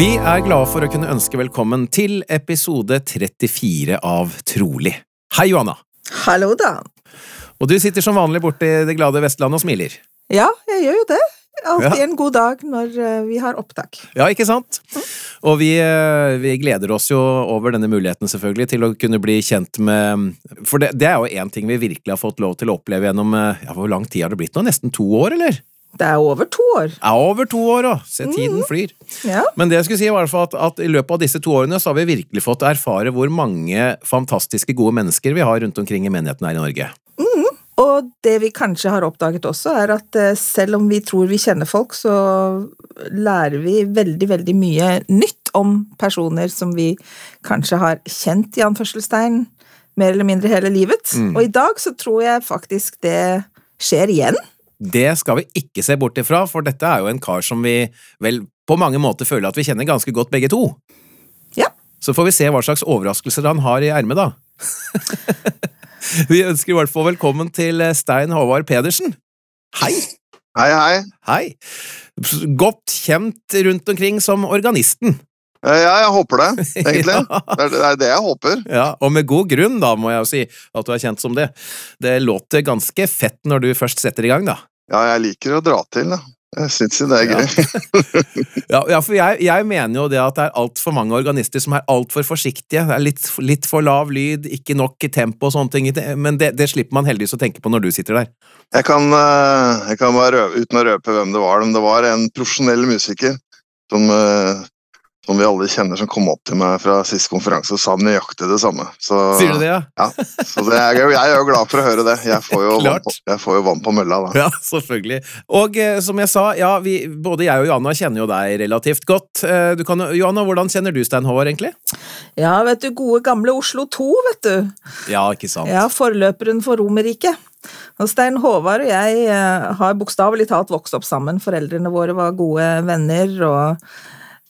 Vi er glade for å kunne ønske velkommen til episode 34 av Trolig. Hei, Johanna. Hallo, da. Og du sitter som vanlig borte i det glade Vestlandet og smiler. Ja, jeg gjør jo det. Alltid Ja. en god dag når eh, vi har opptak. Ja, ikke sant? Og vi, eh, vi gleder oss jo over denne muligheten selvfølgelig til å kunne bli kjent med For det, det er jo én ting vi virkelig har fått lov til å oppleve gjennom eh, ja, Hvor lang tid har det blitt nå? Nesten to år, eller? Det er over to år. Ja, over to år, da! Se, tiden flyr. Ja. Men det jeg skulle si var i hvert fall at, at i løpet av disse to årene så har vi virkelig fått erfare hvor mange fantastiske gode mennesker vi har rundt omkring i menigheten her i Norge. Og det vi kanskje har oppdaget også, er at eh, selv om vi tror vi kjenner folk, så lærer vi veldig, veldig mye nytt om personer som vi kanskje har kjent, i anførselstegn, mer eller mindre hele livet. Og i dag så tror jeg faktisk det skjer igjen. Det skal vi ikke se bort ifra, for dette er jo en kar som vi vel på mange måter føler at vi kjenner ganske godt begge to. Ja. Så får vi se hva slags overraskelser han har i ermet, da. vi ønsker i hvert fall velkommen til eh, Stein Håvard Pedersen. Hei! Hei, hei. Hei! Godt kjent rundt omkring som organisten. Eh, Ja, jeg håper det, egentlig. Ja. Det, er, det er det jeg håper. Ja, Og med god grunn, da, må jeg jo si, at du er kjent som det. Det låter ganske fett når du først setter i gang, da. Ja, jeg liker å dra til, da. Jeg syns jo det er gøy. Ja, ja for jeg, jeg mener jo det at det er altfor mange organister som er altfor forsiktige. Det er litt, litt for lav lyd, ikke nok tempo og sånne ting. Men det, det slipper man heldigvis å tenke på når du sitter der. Jeg kan, eh, jeg kan bare røpe, uten å røpe hvem det var, men det var en profesjonell musiker som, eh, som vi alle kjenner, som kom opp til meg fra siste konferanse og sa nøyaktig det samme. Så, Sier du det, ja? Ja, så det er, jeg er jo glad for å høre det. Jeg får jo, vann på, jeg får jo vann på mølla, da. Ja, selvfølgelig. Og eh, som jeg sa, ja, vi, både jeg og Johanna kjenner jo deg relativt godt. Eh, du kan, Johanna, hvordan kjenner du Stein Håvard, egentlig? Ja, vet du, gode gamle Oslo 2, vet du. Ja, ikke sant? Ja, forløperen for Romerriket. Stein Håvard og jeg eh, har bokstavelig talt vokst opp sammen. Foreldrene våre var gode venner, og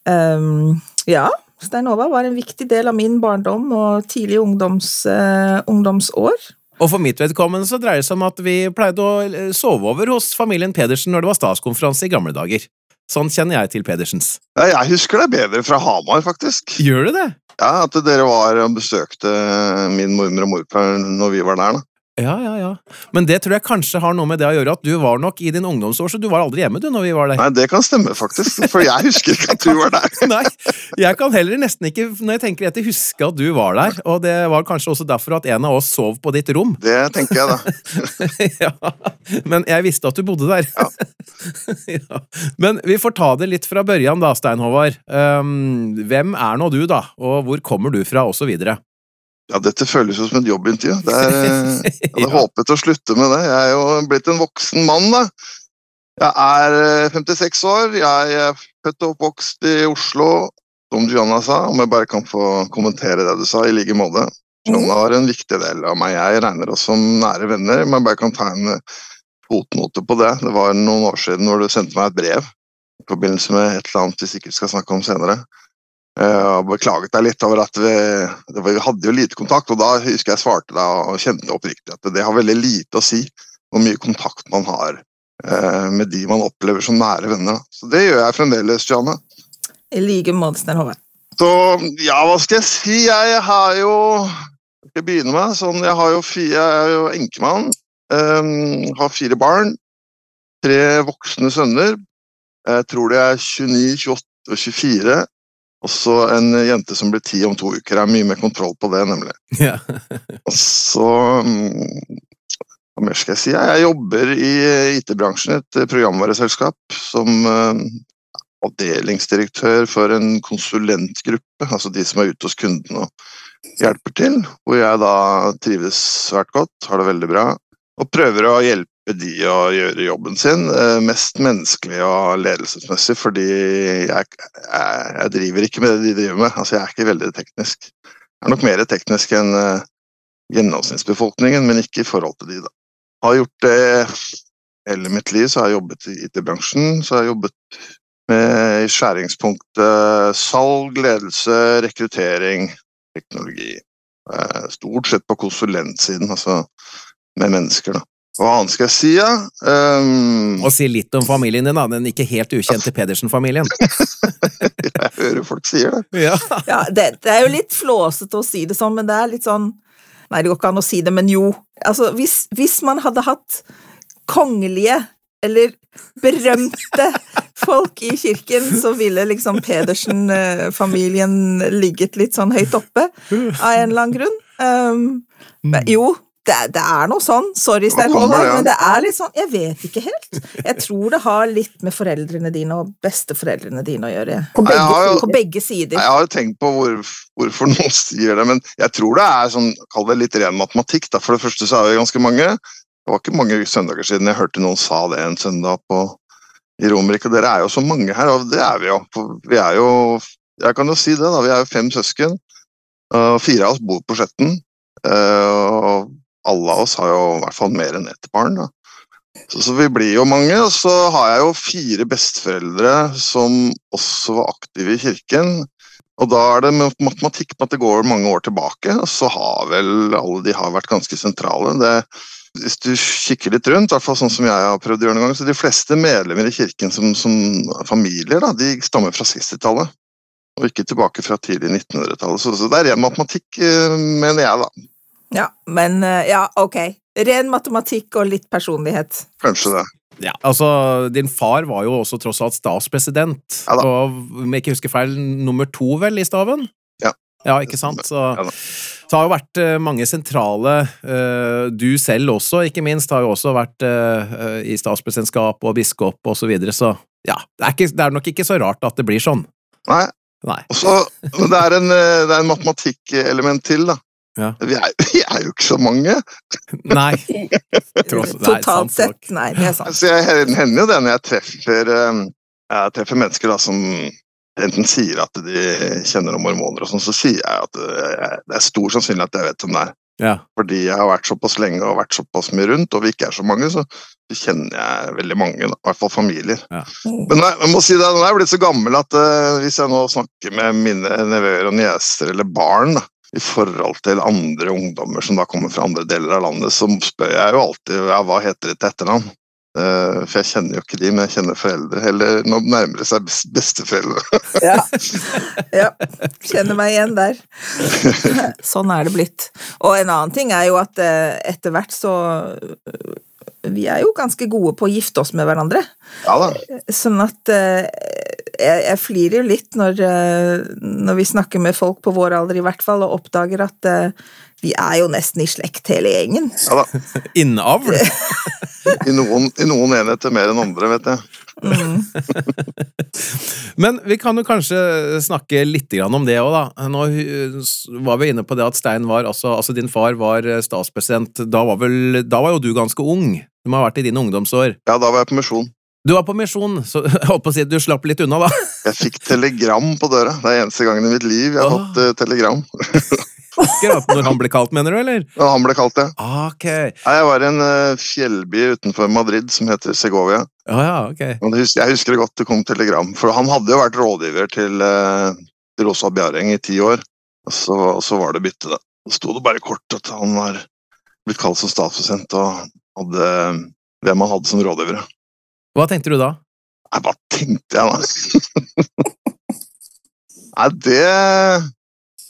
ehm, ja, Stein Håvard var en viktig del av min barndom og tidlige ungdoms, uh, ungdomsår. Og for mitt vedkommende så dreier det seg om at vi pleide å eh, sove over hos familien Pedersen når det var statskonferanse i gamle dager. Sånn kjenner jeg til Pedersens. Ja, jeg husker det bedre fra Hamar, faktisk. Gjør du det? Ja, At dere var og besøkte min mormor og morfar når vi var der. da. Ja, ja, ja. Men det tror jeg kanskje har noe med det å gjøre at du var nok i din ungdomsår, så du var aldri hjemme du når vi var der. Nei, Det kan stemme, faktisk. For jeg husker ikke at du var der. Nei, jeg kan heller nesten ikke, når jeg tenker etter, huske at du var der, og det var kanskje også derfor at en av oss sov på ditt rom. Det tenker jeg, da. ja, men jeg visste at du bodde der. Ja. ja. Men vi får ta det litt fra børjan da, Stein Håvard. Um, hvem er nå du da, og hvor kommer du fra, og så videre? Ja, Dette føles jo som et jobbintervju. Det er, eh, jeg hadde Ja. håpet å slutte med det. Jeg er jo blitt en voksen mann, da. Jeg er eh, 56 år. Jeg er født og oppvokst i Oslo, som Gianna sa. Om jeg bare kan få kommentere det du sa, i like måte. Gianna var en viktig del av meg. Jeg regner oss som nære venner, men bare kan ta en eh, fotnote på det. Det var noen år siden hvor du sendte meg et brev i forbindelse med et eller annet vi sikkert skal snakke om senere. Eh, og beklaget deg litt over at vi, det var, vi hadde jo lite kontakt, og da husker jeg svarte deg og kjente oppriktig at det har veldig lite å si hvor mye kontakt man har eh, med de man opplever som nære venner. Så det gjør jeg fremdeles, Janne. I like måte, Stein Håvard. Så ja, hva skal jeg si? Jeg har jo Jeg skal begynne med sånn, jeg har jo fire, jeg er jo enkemann. Um, har fire barn. Tre voksne sønner. Jeg tror de er 29, 28 og 24. Også en jente som blir ti om to uker. Jeg har mye mer kontroll på det, nemlig. Ja. Og så mm, Hva mer skal jeg si? Jeg jobber i IT-bransjen, et programvareselskap, som eh, avdelingsdirektør for en konsulentgruppe, altså de som er ute hos kundene og hjelper til. Hvor jeg da trives svært godt, har det veldig bra, og prøver å hjelpe de å gjøre jobben sin eh, mest menneskelig og ledelsesmessig, fordi jeg, jeg, driver ikke med det de driver med. Altså, jeg er ikke veldig teknisk. Jeg er nok mer teknisk enn eh, gjennomsnittsbefolkningen, men ikke i forhold til de, da. Har gjort det hele mitt liv, så har jeg jobbet i IT-bransjen. Så har jeg jobbet med i skjæringspunktet salg, ledelse, rekruttering, teknologi. Stort sett på konsulentsiden, altså med mennesker, da. Hva annet skal jeg si, ja? Um, Og si litt om familien din, da. Den ikke helt ukjente Pedersen-familien. jeg hører folk sier det. Ja. Ja, det, det er jo litt flåsete å si det sånn, men det er litt sånn Nei, det går ikke an å si det, men jo. Altså, hvis, hvis man hadde hatt kongelige eller berømte folk i kirken, så ville liksom Pedersen-familien ligget litt sånn høyt oppe av en eller annen grunn. Um, men, jo, det, det er noe sånn. Sorry, Stein Håvard, men det er litt sånn Jeg vet ikke helt. Jeg tror det har litt med foreldrene dine og besteforeldrene dine å gjøre. På begge, jo- på begge sider. Jeg har jo tenkt på hvor, hvorfor noen sier det, men jeg tror det er sånn, kall det litt ren matematikk. Da. For det første så er vi ganske mange. Det var ikke mange søndager siden jeg hørte noen sa det en søndag på, i Romerike. Dere er jo så mange her, og det er vi jo. Vi er jo Jeg kan jo si det, da. Vi er jo fem søsken. Og fire av oss bor på Skjetten. Uh, alle av oss har jo i hvert fall mer enn ett barn. da. Så, så vi blir jo mange. Og så har jeg jo fire besteforeldre som også var aktive i kirken. Og da er det matematikk på at det går mange år tilbake, og så har vel alle de har vært ganske sentrale. Det, hvis du kikker litt rundt, i hvert fall sånn som jeg har prøvd å gjøre noen gang, så de fleste medlemmer i kirken som, som familier, da, de stammer fra 60-tallet. Og ikke tilbake fra tidlig 1900-tallet. Så, så det er ren matematikk, eh, mener jeg, da. Ja, men eh, ja, ok. Ren matematikk og litt personlighet. Kanskje det. Ja, altså, din far var jo også tross alt statspresident, Ja da. og om jeg ikke husker feil, nummer to vel i staven? Ja. Ja, ikke sant? Så, så har jo vært eh, mange sentrale eh, Du selv også, ikke minst, har jo også vært i statspresidentskap og biskop og så videre, så ja, det er, ikke, det er nok ikke så rart at det blir sånn. Nei, Nei. og så, men det er en, det er en matematikkelement til, da. Ja. Vi, er, vi er jo ikke så mange. Nei. Tross- nei, Totalt sett, nei, det er sant. Så jeg hender jo det når jeg treffer, eh, jeg treffer mennesker da, som enten sier at de kjenner noen mormoner, og sånn, så sier jeg at eh, det er stor sannsynlighet at jeg vet hvem det er. Ja. Fordi jeg har vært såpass lenge og vært såpass mye rundt, og vi ikke er så mange, så så kjenner jeg veldig mange, i hvert fall familier. Ja. Men jeg, jeg må si det, nå er jeg blitt så gammel at uh, hvis jeg nå snakker med mine nevøer og nieser eller barn, da, i forhold til andre ungdommer som da kommer fra andre deler av landet, så spør jeg jo alltid ja, hva heter til etternavn. Eh, for jeg kjenner jo ikke de, men jeg kjenner foreldre. Eller nå nærmer det seg besteforeldre. Ja. ja. Kjenner meg igjen der. Sånn er det blitt. Og en annen ting er jo at eh, etter hvert så Vi er jo ganske gode på å gifte oss med hverandre. Ja da. Sånn at eh, jeg, jeg flirer jo litt når, eh, når vi snakker med folk på vår alder i hvert fall, og oppdager at eh, vi er jo nesten i slekt hele gjengen. Ja, da. Innavl. I, noen, I noen enheter mer enn andre, vet jeg. Mm. Men vi kan jo kanskje snakke litt om det òg, da. Nå uh, var vi inne på det at Stein var altså, altså din far var eh, statspresident. Da var, vel, da var jo du ganske ung. Du må ha vært i dine ungdomsår. Ja, da var jeg på misjon. Du var på misjon, så jeg holdt på å si at du slapp litt unna, da. Jeg fikk telegram på døra. Det er eneste gangen i mitt liv jeg har Åh. fått eh, telegram. Akkurat når han ble kalt, mener du, eller? Ja, han ble kalt ja. Ok. Nei, Jeg var i en uh, fjellby utenfor Madrid som heter Segovia. Ah, ja, ok. Og det hus- Jeg husker det godt det kom telegram, for han hadde jo vært rådgiver til, uh, Rosa Bjareng i ti år. Og så, og så var det bytte, da. Så sto det bare kort at han var blitt kalt som statspresident og hadde, hvem han hadde som rådgivere. Hva tenkte du da? Nei, hva tenkte jeg da? Nei, det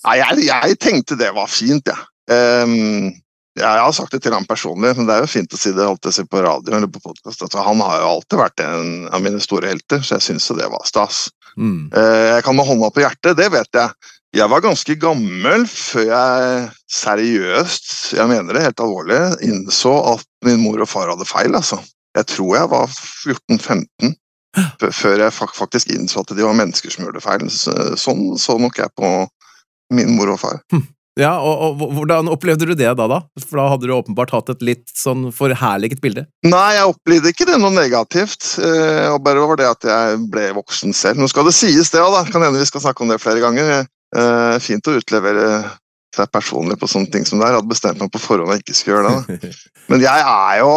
Nei, jeg, jeg tenkte det var fint, jeg. Ehm, jeg har sagt det til ham personlig, men det er jo fint å si det alltid si på radio eller på podkast. Altså, han har jo alltid vært en av mine store helter, så jeg syns jo det var stas. Mm. Uh, Jeg kan med hånda på hjertet, det vet jeg. Jeg var ganske gammel før jeg seriøst, jeg mener det helt alvorlig, innså at min mor og far hadde feil, altså. Jeg tror jeg var 14-15 før jeg faktisk innså at de var mennesker som gjorde feil. Sånn så nok jeg på min mor og far. Ja, og, og hvordan opplevde du det da, da? For da hadde du åpenbart hatt et litt sånn forherliget bilde. Nei, jeg opplevde ikke det noe negativt. eh, og bare over det at jeg ble voksen selv. Nå skal det sies, det òg, da. Kan hende vi skal snakke om det flere ganger. Eh, fint å utlevere seg personlig på sånne ting som det er. Jeg hadde bestemt meg på forhånd jeg ikke skulle gjøre det. Men jeg er jo,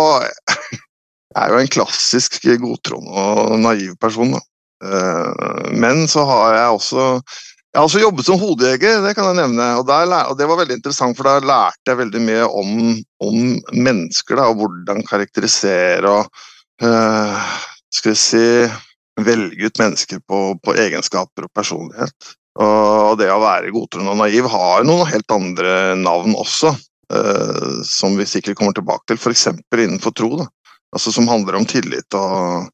jeg er jo en klassisk godtroende og naiv person. Da. Uh, men så har jeg også jeg har også jobbet som hodejeger, det kan jeg nevne. Og, der, og det var veldig interessant, for da lærte jeg veldig mye om, om mennesker. Da, og hvordan karakterisere og eh, skal vi si velge ut mennesker på, på egenskaper og personlighet. Og det å være godtroende og naiv har noen helt andre navn også, eh, som vi sikkert kommer tilbake til, f.eks. innenfor tro. Da. Altså Som handler om tillit og,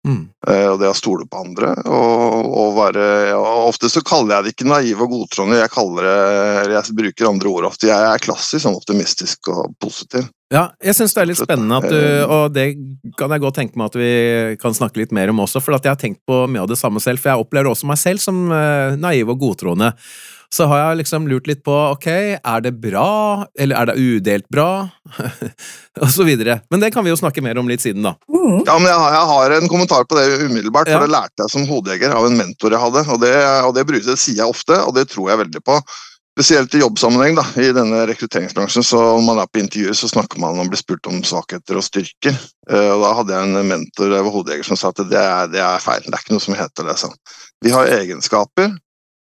Mm. eh, og det å stole på andre. Og, og være, og Ofte så kaller jeg det ikke naiv og godtroende, jeg, kaller det, jeg bruker andre ord ofte. Jeg er klassisk sånn optimistisk og positiv. Ja, jeg syns det er litt spennende at du Og det kan jeg godt tenke meg at vi kan snakke litt mer om også, for at jeg har tenkt på mye av det samme selv. For jeg opplever også meg selv som eh, naiv og godtroende. Så har jeg liksom lurt litt på ok, er det bra, eller er det udelt bra? og så videre. Men det kan vi jo snakke mer om litt siden, da. Mm. Ja, men jeg har, jeg har en kommentar på det umiddelbart, for Ja. det lærte jeg som hodejeger av en mentor jeg hadde. Og det, og det bruker- det sier jeg ofte, og det tror jeg veldig på. Spesielt i jobbsammenheng, da, i denne rekrutteringsbransjen. så Når man er på intervjuer, så snakker man om å bli spurt om svakheter og styrker. Eh, og Da hadde jeg en mentor jeg var hodejeger som sa at det er, det er feil. Det er ikke noe som heter det. Sånn. Vi har egenskaper,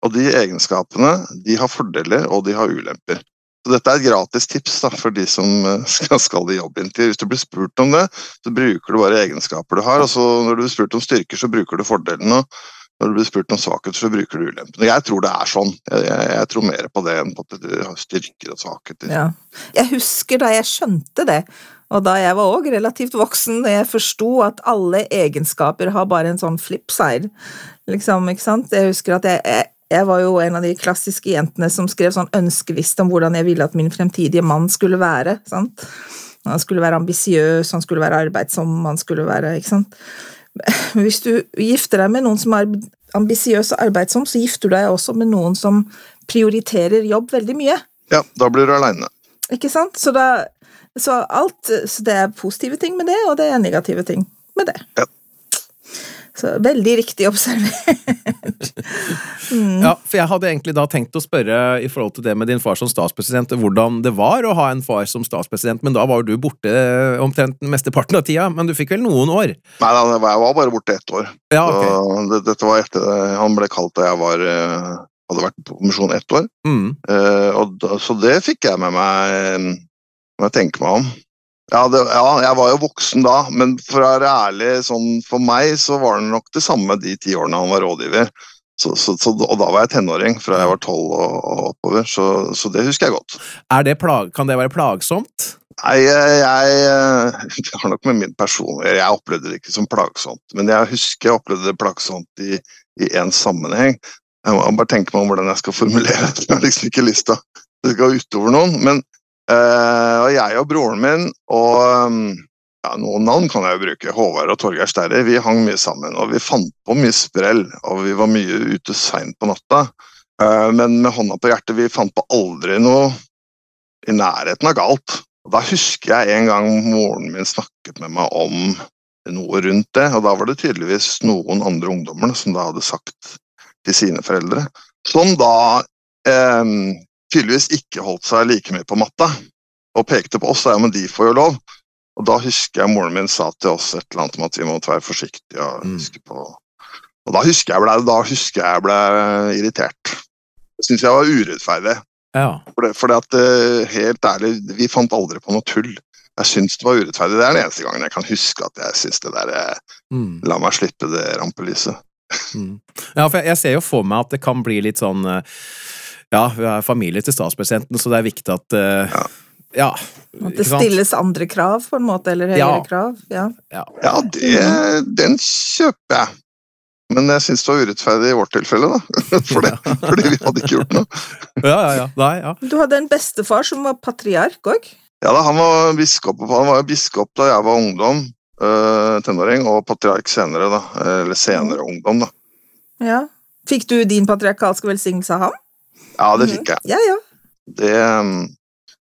og de egenskapene de har fordeler og de har ulemper. Så Dette er et gratis tips da, for de som eh, skal, skal i jobbintervju. Hvis du blir spurt om det, så bruker du bare egenskaper du har. og så Når du blir spurt om styrker, så bruker du fordelene. og Når du blir spurt om svakheter, så bruker du ulempene. Jeg tror det er sånn. Jeg, jeg, jeg tror mer på det enn på at du har styrker og svakheter. Ja. Jeg husker da jeg skjønte det, og da jeg var òg relativt voksen, da jeg forsto at alle egenskaper har bare en sånn flipside, liksom, ikke sant. Jeg husker at jeg, jeg, jeg var jo en av de klassiske jentene som skrev sånn ønskeliste om hvordan jeg ville at min fremtidige mann skulle være. sant? Han skulle være ambisiøs, han skulle være arbeidsom, han skulle være ikke sant? Hvis du gifter deg med noen som er ambisiøs og arbeidsom, så gifter du deg også med noen som prioriterer jobb veldig mye. Ja, da blir du aleine. Ikke sant? Så, da, så alt Så det er positive ting med det, og det er negative ting med det. Ja. Så veldig riktig observert. Ja, for jeg hadde egentlig da tenkt å spørre i forhold til det med din far som statspresident, hvordan det var å ha en far som statspresident, men da var jo du borte omtrent mesteparten av tida, men du fikk vel noen år? Nei, jeg var bare borte ett år. Ja, okay. Så det, dette var etter Han ble kalt da jeg var, eh, hadde vært på kommisjon ett år. Mm. Uh, og da, så det fikk jeg med meg eh, når jeg tenker meg om. Ja, det, ja, jeg var jo voksen da, men for å være ærlig, sånn, for meg så var det nok det samme de ti årene han var rådgiver. Så, så, så, og da var jeg tenåring, fra jeg var tolv og, og oppover, så, så det husker jeg godt. Er det plag kan det være plagsomt? Nei, jeg, jeg eh, Det har nok med min person. Jeg opplevde det ikke som plagsomt, men jeg husker jeg opplevde det plagsomt i, i en sammenheng. Jeg må bare tenke meg om hvordan jeg skal formulere det. Jeg har liksom ikke lyst til å gå utover noen. Men og jeg og broren min og um, ja, Noen navn kan jeg jo bruke. Håvard og Torgeir Sterri. Vi hang mye sammen, og vi fant på mye sprell. Og vi var mye ute seint på natta. Eh, men med hånda på hjertet, vi fant på aldri noe i nærheten av galt. Og Da husker jeg en gang moren min snakket med meg om noe rundt det, og da var det tydeligvis noen andre ungdommer som da hadde sagt til sine foreldre, som da eh, tydeligvis ikke holdt seg like mye på matta, og pekte på oss, ja, men de får jo lov. Og da husker jeg moren min sa til oss et eller annet om at vi måtte være forsiktige og Mm. huske på Og da husker jeg ble, da husker jeg ble irritert. Det syns jeg var urettferdig. Ja. For det, fordi at, eh, helt ærlig, vi fant aldri på noe tull. Jeg syns det var urettferdig. Det er den eneste gangen jeg kan huske at jeg syns det der eh, Mm. La meg slippe det rampelyset. Mm. Ja, for jeg, jeg ser jo for meg at det kan bli litt sånn eh, Ja, vi er familie til statspresidenten, så det er viktig at uh, Ja. Ja. At det stilles andre krav, på en måte, eller høyere Ja. krav. Ja. Ja. Ja, det, den kjøper jeg. Men jeg syns det var urettferdig i vårt tilfelle, da. For det, fordi vi hadde ikke gjort noe. ja, ja, ja. Nei, ja. Du hadde en bestefar som var patriark òg. Ja da, Han var biskop, han var biskop da jeg var ungdom, øh, tenåring, og patriark senere, da. Eller senere ungdom, da. Ja. Fikk du din patriarkalske velsignelse av ham? Ja, det fikk jeg. Ja, ja. Det, um,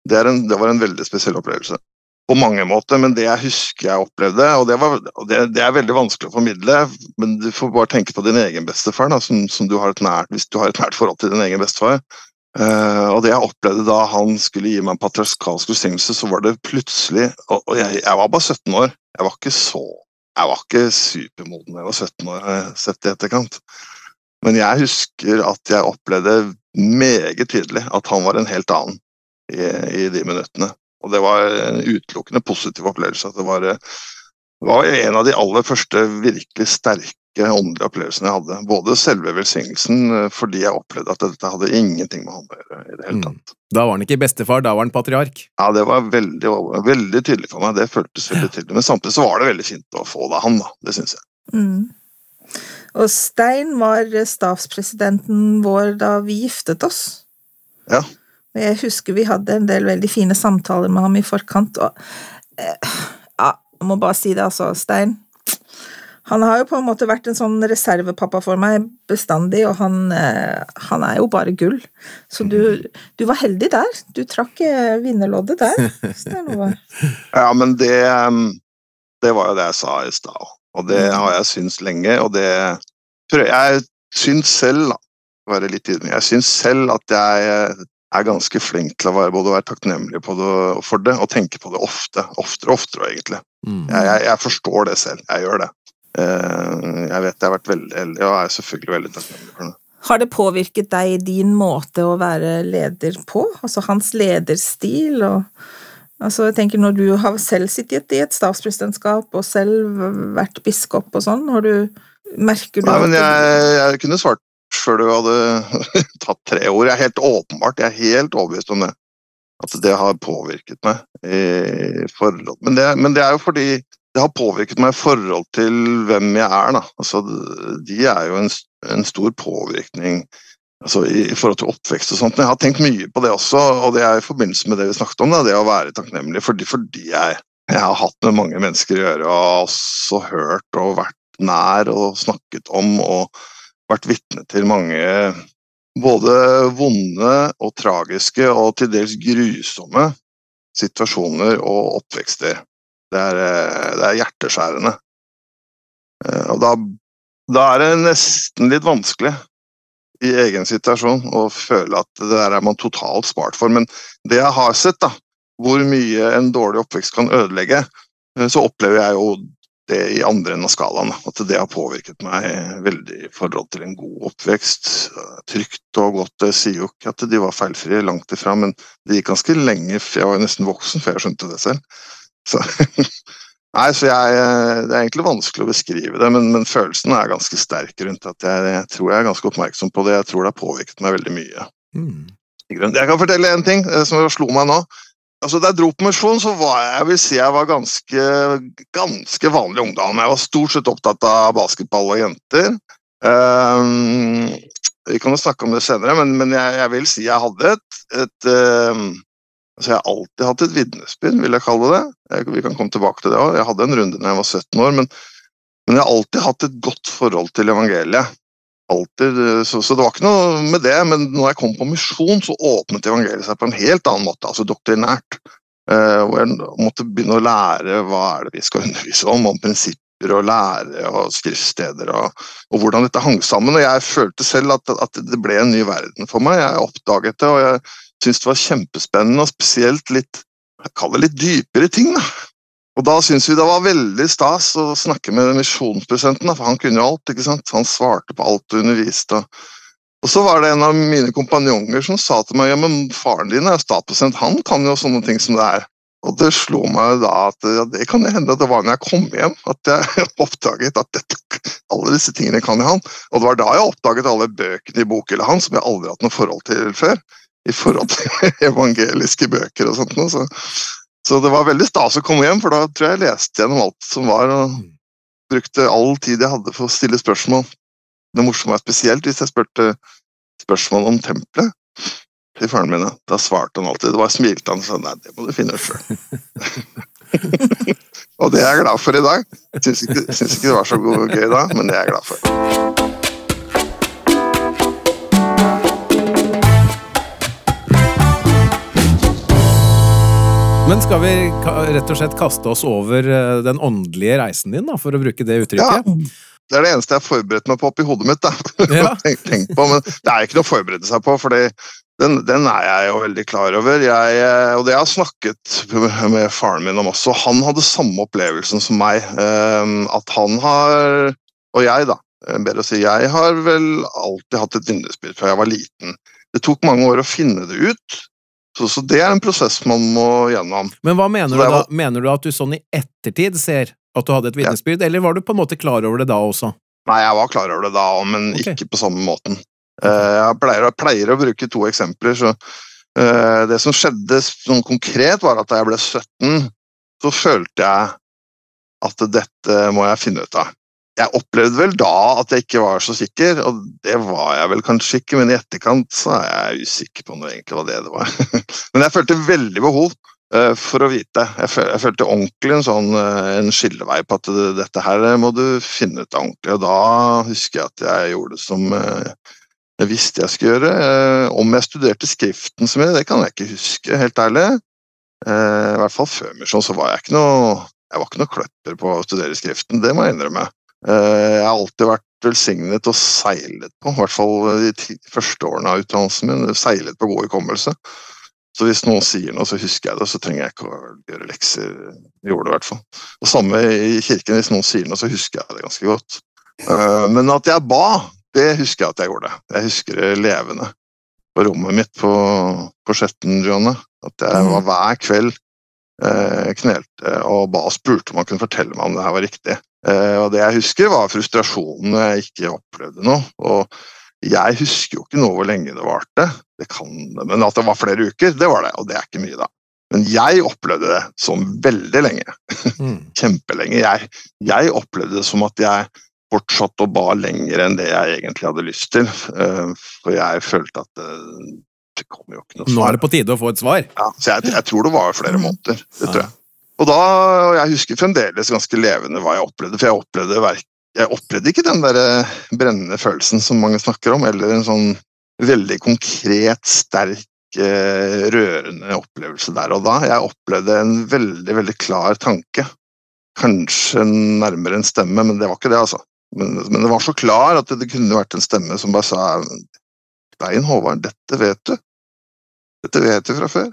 det, en, det var en veldig spesiell opplevelse. På mange måter, men det jeg husker jeg opplevde, og det, var, det, det er veldig vanskelig å formidle, men du får bare tenke på din egen bestefar, da, som, som du har et nært, hvis du har et nært forhold til din egen bestefar. Uh, og det jeg opplevde da han skulle gi meg en patriarkalsk velsignelse, så var det plutselig Og, og jeg, jeg var bare 17 år. Jeg var ikke så Jeg var ikke supermoden jeg var 17 år, har sett i etterkant. Men jeg husker at jeg opplevde meget tydelig at han var en helt annen i, i de minuttene. Og det var en utelukkende positiv opplevelse. at Det var, det var en av de aller første virkelig sterke åndelige opplevelsene jeg hadde. Både selve velsignelsen, eh, fordi jeg opplevde at dette hadde ingenting med han å gjøre. i det hele Mm. tatt. Da var han ikke bestefar, da var han patriark. Ja, Det var veldig, veldig tydelig for meg. Det føltes veldig tydelig. Men samtidig så var det veldig fint å få det av han, da. Det syns jeg. Mm. Og Stein var stabspresidenten vår da vi giftet oss. Ja. Og jeg husker vi hadde en del veldig fine samtaler med ham i forkant, og eh, ja, jeg må bare si det, altså, Stein. Han har jo på en måte vært en sånn reservepappa for meg bestandig, og han, eh, han er jo bare gull. Så du, du var heldig der. Du trakk eh, vinnerloddet der. Ja, men det, det var jo det jeg sa i stad. Og det Mm. har jeg syntes lenge, og det Jeg syns selv, da, være litt ydmyk, jeg syns selv at jeg eh, er ganske flink til å være, både være takknemlig på det, for det og tenke på det ofte. Oftere og oftere, egentlig. Mm. Jeg, jeg, jeg forstår det selv. Jeg gjør det. Eh, Jeg vet jeg har vært veldig heldig, og er selvfølgelig veldig takknemlig for det. Har det påvirket deg i din måte å være leder på? Altså hans lederstil og Altså, jeg tenker Når du har selv sittet i et statspresidentskap og selv vært biskop og sånn, har du Merker du Nei, men jeg, jeg kunne svart før du hadde tatt tre ord. Jeg er helt åpenbart, jeg er helt overbevist om det. At det har påvirket meg i forhold Men det, men det er jo fordi det har påvirket meg i forhold til hvem jeg er, da. Altså, de er jo en, en stor påvirkning altså, i, forhold til oppvekst og sånt. Men jeg har tenkt mye på det også, og det er i forbindelse med det vi snakket om, det å være takknemlig fordi, fordi jeg, jeg har hatt med mange mennesker å gjøre og også hørt og vært nær og snakket om og vært vitne til mange både vonde og tragiske og til dels grusomme situasjoner og oppvekster. Det er, eh, det er hjerteskjærende. Eh, Og da, da er det nesten litt vanskelig i egen situasjon og føle at det der er man totalt spart for. Men det jeg har sett, da, hvor mye en dårlig oppvekst kan ødelegge, eh, så opplever jeg jo det i andre enden av skalaen. At det har påvirket meg veldig i forhold til en god oppvekst. Trygt og godt. Jeg sier jo ikke at de var feilfrie, langt ifra, men det gikk ganske lenge. Jeg var nesten voksen før jeg skjønte det selv. Så, nei, så jeg, Det er egentlig vanskelig å beskrive det, men, men følelsen er ganske sterk rundt at jeg, jeg tror jeg er ganske oppmerksom på det. Jeg tror det har påvirket meg veldig mye. Mm. Jeg kan fortelle en ting eh, som slo meg nå. Altså, Da jeg dro på misjon, så var jeg, jeg vil si jeg var ganske, ganske vanlig ungdom. Jeg var stort sett opptatt av basketball og jenter. Um, vi kan jo snakke om det senere, men, men jeg, jeg vil si jeg hadde et, et ehm, altså Jeg har alltid hatt et vitnesbyrd, vil jeg kalle det. Jeg, vi kan komme tilbake til det òg. Jeg hadde en runde da jeg var 17 år, men, men jeg har alltid hatt et godt forhold til evangeliet. Alltid, eh, så, så det var ikke noe med det, men når jeg kom på misjon, så åpnet evangeliet seg på en helt annen måte, altså doktrinært. Eh, hvor jeg måtte begynne å lære hva er det vi skal undervise om, om prinsipper og lære og skriftsteder og, og hvordan dette hang sammen. Og jeg følte selv at, at det ble en ny verden for meg. Jeg oppdaget det, og jeg syntes det var kjempespennende, og spesielt litt jeg kaller det litt dypere ting. da. Og da syntes vi det var veldig stas å snakke med misjonspresidenten, for han kunne jo alt. ikke sant? Han svarte på alt og underviste. Og så var det en av mine kompanjonger som sa til meg ja, men faren din er jo statspresident, han kan jo sånne ting som det er. Og det slo meg da at ja, det kan hende at det var når jeg kom hjem at jeg oppdaget at dette, alle disse tingene kan jeg han. Og det var da jeg oppdaget alle bøkene i bokhylla hans som jeg aldri hatt noe forhold til før. I forhold til evangeliske bøker og sånt. Så, så det var veldig stas å komme hjem, for da tror jeg jeg leste gjennom alt som var, og brukte all tid jeg hadde for å stille spørsmål. Det morsomme er spesielt hvis jeg spurte spørsmål om tempelet til faren min. Da svarte han alltid. Det var smilte han og sa nei, det må du finne ut sjøl. og det er jeg glad for i dag. Syns ikke, syns ikke det var så gøy da, men det er jeg glad for. Men skal vi rett og slett kaste oss over eh, den åndelige reisen din, da, for å bruke det uttrykket? Ja, det er det eneste jeg har forberedt meg på oppi hodet mitt. Da. Ja. Tenk, tenk på, men det er ikke noe å forberede seg på, for den, den er jeg jo veldig klar over. Jeg, eh, og det jeg har snakket med, faren min om også. Han hadde samme opplevelsen som meg. eh, At han har, og jeg da, bedre å si, jeg har vel alltid hatt et vinduesbyrd fra jeg var liten. Det tok mange år å finne det ut, så, så det er en prosess man må gjennom. Men hva mener du da? Mener du at du sånn i ettertid ser at du hadde et vitnesbyrd, eller var du på en måte klar over det da også? Nei, jeg var klar over det da, men okay. ikke på samme måten. Eh, Jeg pleier, jeg pleier å bruke to eksempler. så eh, Det som skjedde sånn konkret, var at da jeg ble 17, så følte jeg at dette må jeg finne ut av. Jeg opplevde vel da at jeg ikke var så sikker, og det var jeg vel kanskje ikke, men i etterkant så er jeg usikker på noe egentlig hva det det var. men jeg følte veldig behov eh, for å vite. Jeg, føl, jeg følte ordentlig en sånn eh, en skillevei på at det, dette her må du finne ut av ordentlig. Og da husker jeg at jeg gjorde det som eh, jeg visste jeg skulle gjøre. Om jeg studerte skriften så mye, det kan jeg ikke huske, helt ærlig. I hvert fall før misjon så var jeg ikke noe jeg var ikke noe kløpper på å studere skriften, det må jeg innrømme. Eh, Jeg har alltid vært velsignet og seilet på, i hvert fall de første årene av utdannelsen min, seilet på god hukommelse. Så hvis noen sier noe, så husker jeg det, så trenger jeg ikke å gjøre lekser. Jeg gjorde det i hvert fall. Og samme i kirken, hvis noen sier noe, så husker jeg det ganske godt. Eh, Men at jeg ba, det husker jeg at jeg gjorde. Jeg husker det levende. På rommet mitt på, på Skjetten, Johanne. At jeg var hver kveld eh, knelte og ba og spurte om han kunne fortelle meg om det her var riktig. Eh, og det jeg husker, var frustrasjonen når jeg ikke opplevde noe. Og jeg husker jo ikke nå hvor lenge det varte, det kan, men at det var flere uker, det var det, og det er ikke mye, da. Men jeg opplevde det som veldig lenge. Mm. Kjempelenge. Jeg, jeg opplevde det som at jeg fortsatte å ba lenger enn det jeg egentlig hadde lyst til. eh, For jeg følte at det, det kom jo ikke noe svar. Nå er det på tide å få et svar. Ja, så jeg, jeg tror det var flere måneder. det tror jeg. Og da, og jeg husker fremdeles ganske levende hva jeg opplevde, for jeg opplevde, jeg opplevde ikke den der eh, brennende følelsen som mange snakker om, eller en sånn veldig konkret, sterk, eh, rørende opplevelse der og da. Jeg opplevde en veldig, veldig klar tanke. Kanskje nærmere en stemme, men det var ikke det, altså. Men, men det var så klar at det, kunne vært en stemme som bare sa Stein Håvard, dette vet du. Dette vet du fra før.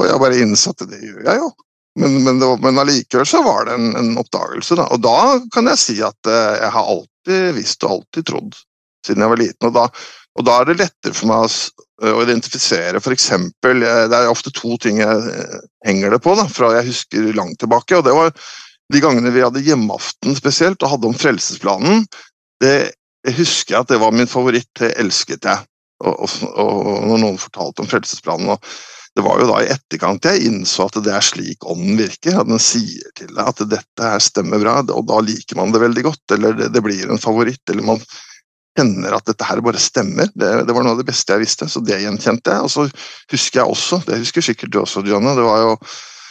Og jeg bare innså at det gjør jeg jo. Men, men, var, men allikevel så var det en, en oppdagelse. Da. Og da kan jeg si at eh, jeg har alltid visst og alltid trodd siden jeg var liten. Og da, og da er det lettere for meg å, å identifisere f.eks. Det er ofte to ting jeg eh, henger det på da, fra jeg husker langt tilbake. og det var de gangene vi hadde hjemmeaften spesielt og hadde om Frelsesplanen. Det jeg husker jeg at det var min favoritt. Det elsket jeg. Og, og, og når noen fortalte om Frelsesplanen og det var jo da i etterkant jeg innså at det er slik ånden virker. At den sier til deg at dette her stemmer bra, og da liker man det veldig godt. Eller det, det blir en favoritt, eller man kjenner at dette her bare stemmer. Det, det var noe av det beste jeg visste, så det gjenkjente jeg. Og så husker jeg også, det husker sikkert du også, Johanne, det var jo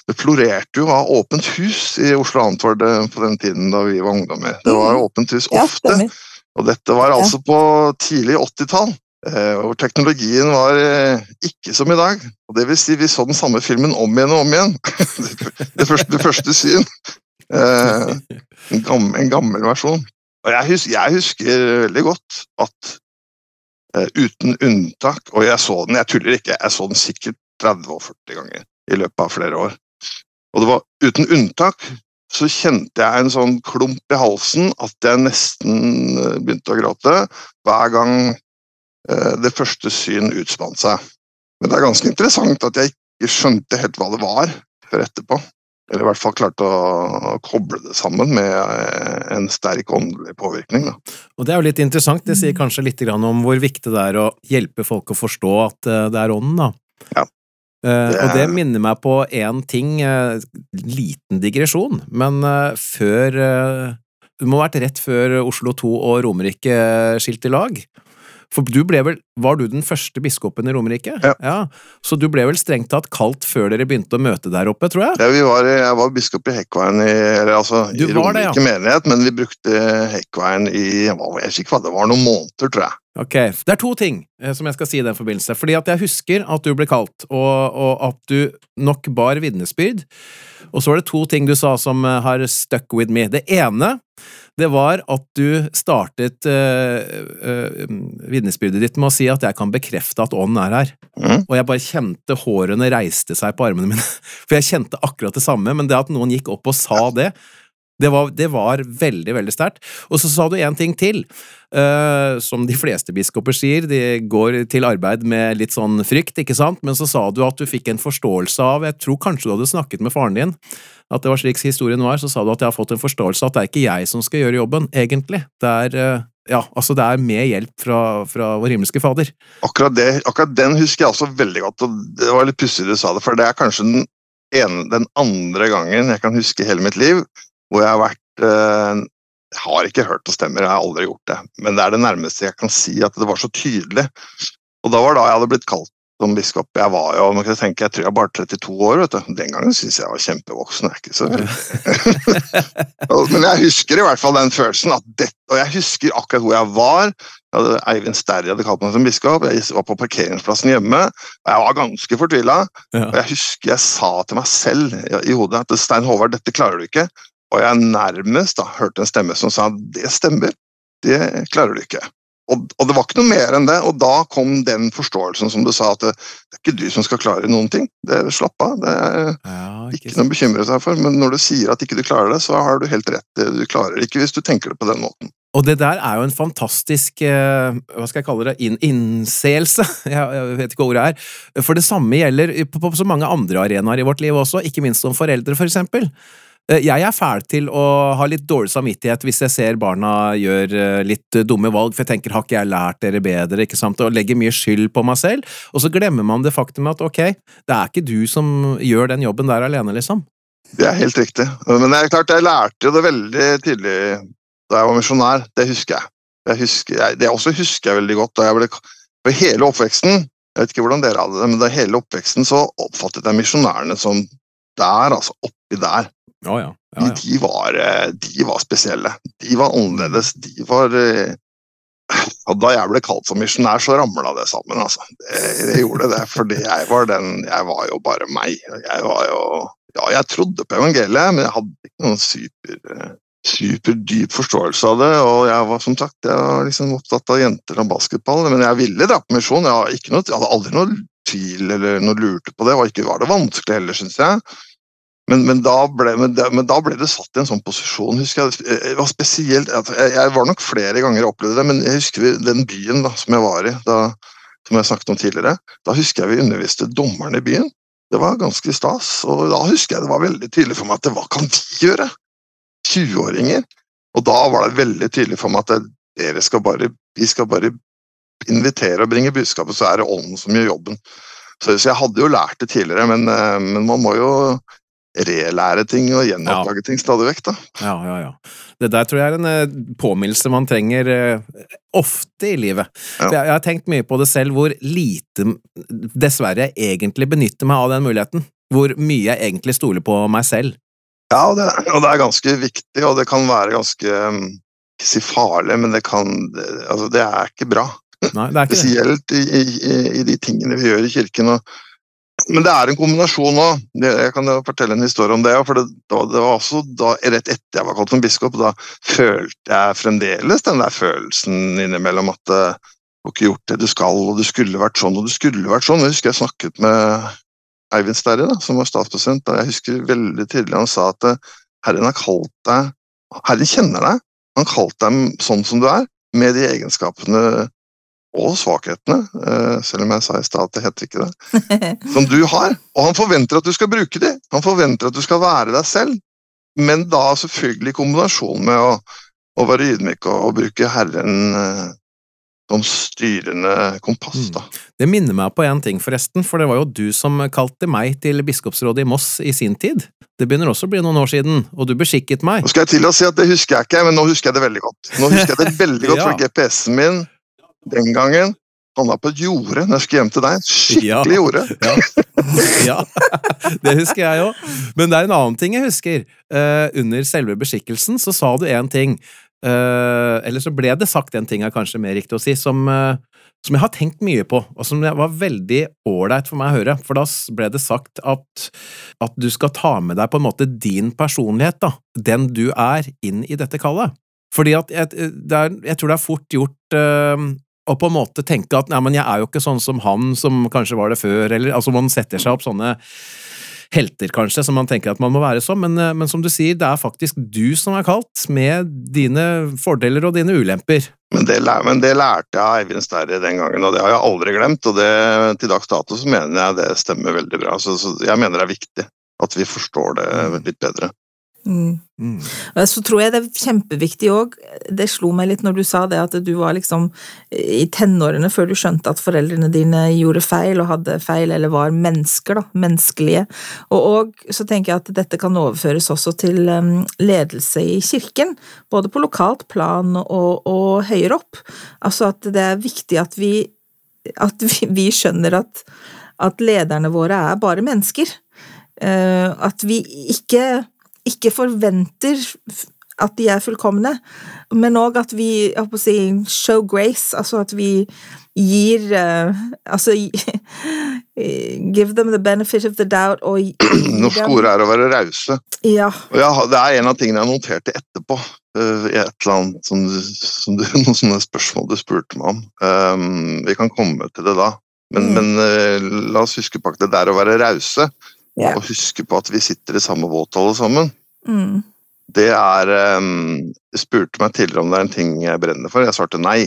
det florerte jo av åpent hus i Oslo Antvord eh, på den tiden da vi var ungdommer. Det var åpent hus ofte. Ja, Og dette var altså på tidlig 80-tall, eh, hvor teknologien var eh, ikke som i dag. Og det vil si, vi så den samme filmen om igjen og om igjen. det, første, det første syn. Eh, en, gammel, en gammel versjon. Og jeg husker, jeg husker veldig godt at uten unntak, og jeg så den, jeg tuller ikke, jeg så den sikkert 30 og 40 ganger i løpet av flere år. Og det var uten unntak så kjente jeg en sånn klump i halsen at jeg nesten begynte å gråte hver gang det første syn utspant seg. Men det er ganske interessant at jeg ikke skjønte helt hva det var før etterpå. Eller i hvert fall klarte å koble det sammen med eh, en sterk åndelig påvirkning. Da. Og Det er jo litt interessant, det sier kanskje litt om hvor viktig det er å hjelpe folk å forstå at eh, det er ånden, da. Ja. Det... og det minner meg på én ting, liten digresjon, men før Det må ha vært rett før Oslo 2 og Romerike skilte lag. For du ble vel, Var du den første biskopen i Romerike? Ja. ja. Så du ble vel strengt tatt kalt før dere begynte å møte der oppe, tror jeg? Ja, vi var, jeg var biskop i Hekkveien i, eller, altså, Du i Romerike det, ja. menighet, men vi brukte Hekkveien i jeg vet ikke hva det var, noen måneder, tror jeg. Ok, Det er to ting eh, som jeg skal si i den forbindelse. Fordi at jeg husker at du ble kalt, og, og at du nok bar vitnesbyrd. Og så var det to ting du sa som eh, har stuck with me. Det ene det var at du startet uh, uh, vitnesbyrdet ditt med å si at jeg kan bekrefte at ånden er her. Mm. Og jeg bare kjente hårene reiste seg på armene mine. For jeg kjente akkurat det samme, men det at noen gikk opp og sa det, det var, det var veldig, veldig sterkt. Og så sa du en ting til, uh, som de fleste biskoper sier, de går til arbeid med litt sånn frykt, ikke sant, men så sa du at du fikk en forståelse av, jeg tror kanskje du hadde snakket med faren din, at det var slik historien var, så sa du at jeg har fått en forståelse av at det er ikke jeg som skal gjøre jobben, egentlig. Det er, uh, ja, altså det er med hjelp fra, fra vår himmelske Fader. Akkurat, det, akkurat den husker jeg også veldig godt, og det var litt pussig du sa det, for det er kanskje den, ene, den andre gangen jeg kan huske hele mitt liv hvor jeg har vært eh, har ikke hørt det stemmer, jeg har aldri gjort det, men det er det nærmeste jeg kan si at det var så tydelig. Og da var det da jeg hadde blitt kalt som biskop. Jeg var jo, man kan tenke, jeg tror jeg var bare 32 år. vet du. Den gangen syntes jeg var kjempevoksen. Jeg ikke så Men jeg husker i hvert fall den følelsen. at det, Og jeg husker akkurat hvor jeg var. Jeg hadde, Eivind Sterri hadde kalt meg som biskop. Jeg var på parkeringsplassen hjemme. og Jeg var ganske fortvila. Ja. Og jeg husker jeg sa til meg selv i hodet at Stein Håvard, dette klarer du ikke. Og jeg nærmest da hørte en stemme som sa det stemmer, det klarer du ikke. Og, og det var ikke noe mer enn det, og da kom den forståelsen som du sa, at det, det er ikke du som skal klare noen ting. Det er Slapp av, det er Ja, ikke noe å bekymre seg for. Men når du sier at ikke du klarer det, så har du helt rett. Du klarer det ikke hvis du tenker det på den måten. Og det der er jo en fantastisk eh, hva skal jeg kalle det, inn, innseelse, jeg, vet ikke hva ordet er, for det samme gjelder på, på så mange andre arenaer i vårt liv også, ikke minst som foreldre, for eksempel. Eh, Jeg er fæl til å ha litt dårlig samvittighet hvis jeg ser barna gjør eh, litt dumme valg, for jeg tenker har ikke jeg lært dere bedre, ikke sant, og legger mye skyld på meg selv, og så glemmer man det faktum at ok, det er ikke du som gjør den jobben der alene, liksom. Det er helt riktig. Men det er klart, jeg lærte jo det veldig tidlig da jeg var misjonær. Det husker jeg. jeg, husker, jeg det også husker jeg veldig godt. da jeg ble, For hele oppveksten jeg vet ikke hvordan dere hadde det, men da hele oppveksten så oppfattet jeg misjonærene som der, altså oppi der. Ja, ja. ja, ja. de, var, eh, de var spesielle. De var annerledes. De var eh, Da jeg ble kalt som misjonær, så ramla det sammen. altså. Det, det gjorde det, fordi jeg var den Jeg var jo bare meg. Jeg var jo Ja, jeg trodde på evangeliet, men jeg hadde ikke noen super eh, superdyp forståelse av det. Og jeg var som sagt jeg var liksom opptatt av jenter og basketball, men jeg ville dra på misjon. Jeg hadde aldri noe tvil eller noe lurte på det, og ikke var det vanskelig heller, syns jeg. Men, men, da ble, men, men da ble det satt i en sånn posisjon, husker jeg. Det var spesielt, jeg, var nok flere ganger og opplevde det, men jeg husker den byen da, som jeg var i, da, som jeg snakket om tidligere. Da husker jeg vi underviste dommerne i byen. Det var ganske stas. Og da husker jeg det var veldig tydelig for meg at det, hva kan vi gjøre? 20-åringer. Og da var det veldig tydelig for meg at dere skal bare, vi skal bare invitere og bringe budskapet, så er det ånden som gjør jobben. Så, så jeg hadde jo lært det tidligere, men, eh, men man må jo relære ting og gjenoppdage ting stadig vekk, da. Ja, ja, ja. Det der tror jeg er en eh, påminnelse man trenger eh, ofte i livet. Ja. Jeg, jeg har tenkt mye på det selv, hvor lite, dessverre, jeg egentlig benytter meg av den muligheten. Hvor mye jeg egentlig stoler på meg selv. Ja, og det, og det er ganske viktig, og det kan være ganske um, Ikke si farlig, men det kan Altså, det er ikke bra. Nei, det er ikke. Spesielt i, i, i de tingene vi gjør i kirken. Og, men det er en kombinasjon òg. Jeg kan fortelle en historie om det. For det, det var også da, rett etter jeg var kalt som biskop, da følte jeg fremdeles den der følelsen innimellom at eh, du har ikke gjort det du skal, og du skulle vært sånn, og du skulle vært sånn. Jeg husker jeg snakket med Eivind Sterri, da, som var statspresident. og Jeg husker veldig tydelig han sa at eh, Herren har kalt deg Herren kjenner deg. Han har kalt deg sånn som du er, med de egenskapene og svakhetene, eh, selv om jeg sa i stad at det heter ikke det, som du har. Og han forventer at du skal bruke de. Han forventer at du skal være deg selv, men da selvfølgelig i kombinasjon med å, å være ydmyk og, og bruke Herren eh, som styrende kompass. da. Det minner meg på en ting, forresten, for det var jo du som kalte meg til biskopsrådet i Moss i sin tid. Det begynner også å bli noen år siden, og du beskikket meg. Nå skal jeg til å si at det husker jeg ikke, men nå husker jeg det veldig godt. Nå husker jeg det veldig godt, for GPS-en min den gangen havna på et jorde når jeg skulle hjem til deg. Skikkelig Ja. jorde. Ja, det husker jeg òg. Men det er en annen ting jeg husker. Uh, under selve beskikkelsen så sa du en ting, Uh, eller så ble det sagt en ting, er kanskje mer riktig å si, som, uh, som jeg har tenkt mye på, og som var veldig ålreit for meg å høre. For da ble det sagt at, at du skal ta med deg på en måte din personlighet, da, den du er, inn i dette kallet. Fordi at jeg, det er, jeg tror det er fort gjort å på en måte tenke at nei, men jeg er jo ikke sånn som han som kanskje var det før, eller altså man setter seg opp sånne helter, kanskje, som man tenker at man må være som, men, eh, men som du sier, det er faktisk du som er kalt, med dine fordeler og dine ulemper. Men det, men det lærte jeg av Eivind Sterre den gangen, og det har jeg aldri glemt. Og det, til dags dato så mener jeg det stemmer veldig bra. Så, så jeg mener det er viktig at vi forstår det litt bedre. Mm. Mm. Så tror jeg det er kjempeviktig òg, det slo meg litt når du sa det, at du var liksom i tenårene før du skjønte at foreldrene dine gjorde feil og hadde feil, eller var mennesker, da, menneskelige. Og, og så tenker jeg at dette kan overføres også til um, ledelse i kirken, både på lokalt plan og, og høyere opp. Altså at det er viktig at vi, at vi, vi skjønner at, at lederne våre er bare mennesker. Eh, at vi ikke ikke forventer at de er fullkomne, men òg at vi jeg håper å si, show grace, altså at vi gir uh, Altså give them the benefit of the doubt og gi Norsk dem- ord er å være rause. Ja. Jeg, det er en av tingene jeg noterte etterpå. uh, I et eller annet som som du, noen sånne spørsmål du spurte meg om. Um, vi kan komme til det da. Men, Mm. men uh, la oss huske på at det der å være rause, Ja. og huske på at vi sitter i samme båt alle sammen, Mm. det er um, Jeg spurte meg tidligere om det er en ting jeg brenner for. Jeg svarte nei.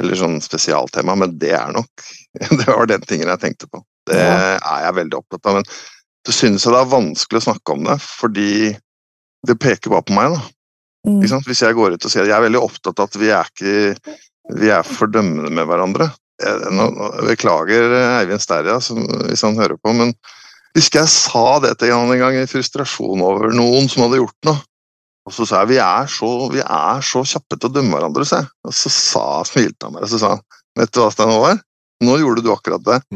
Eller sånn spesialtema, men det er nok Det var den tingen jeg tenkte på. Det Ja. er jeg veldig opptatt av. Men så synes jeg det er vanskelig å snakke om det, fordi det peker bare på meg. da. Mm. Hvis jeg går ut og sier jeg er veldig opptatt av at vi er ikke vi er fordømmende med hverandre. Jeg, nå, nå, beklager Eivind Sterja hvis han hører på, men husker jeg sa det til han en gang i frustrasjon over noen som hadde gjort noe. Og så sa jeg vi er så, vi er så kjappe til å dømme hverandre, sa jeg. Og så sa, smilte han meg og så sa han, vet du hva Stein Håvard? Nå gjorde du akkurat det.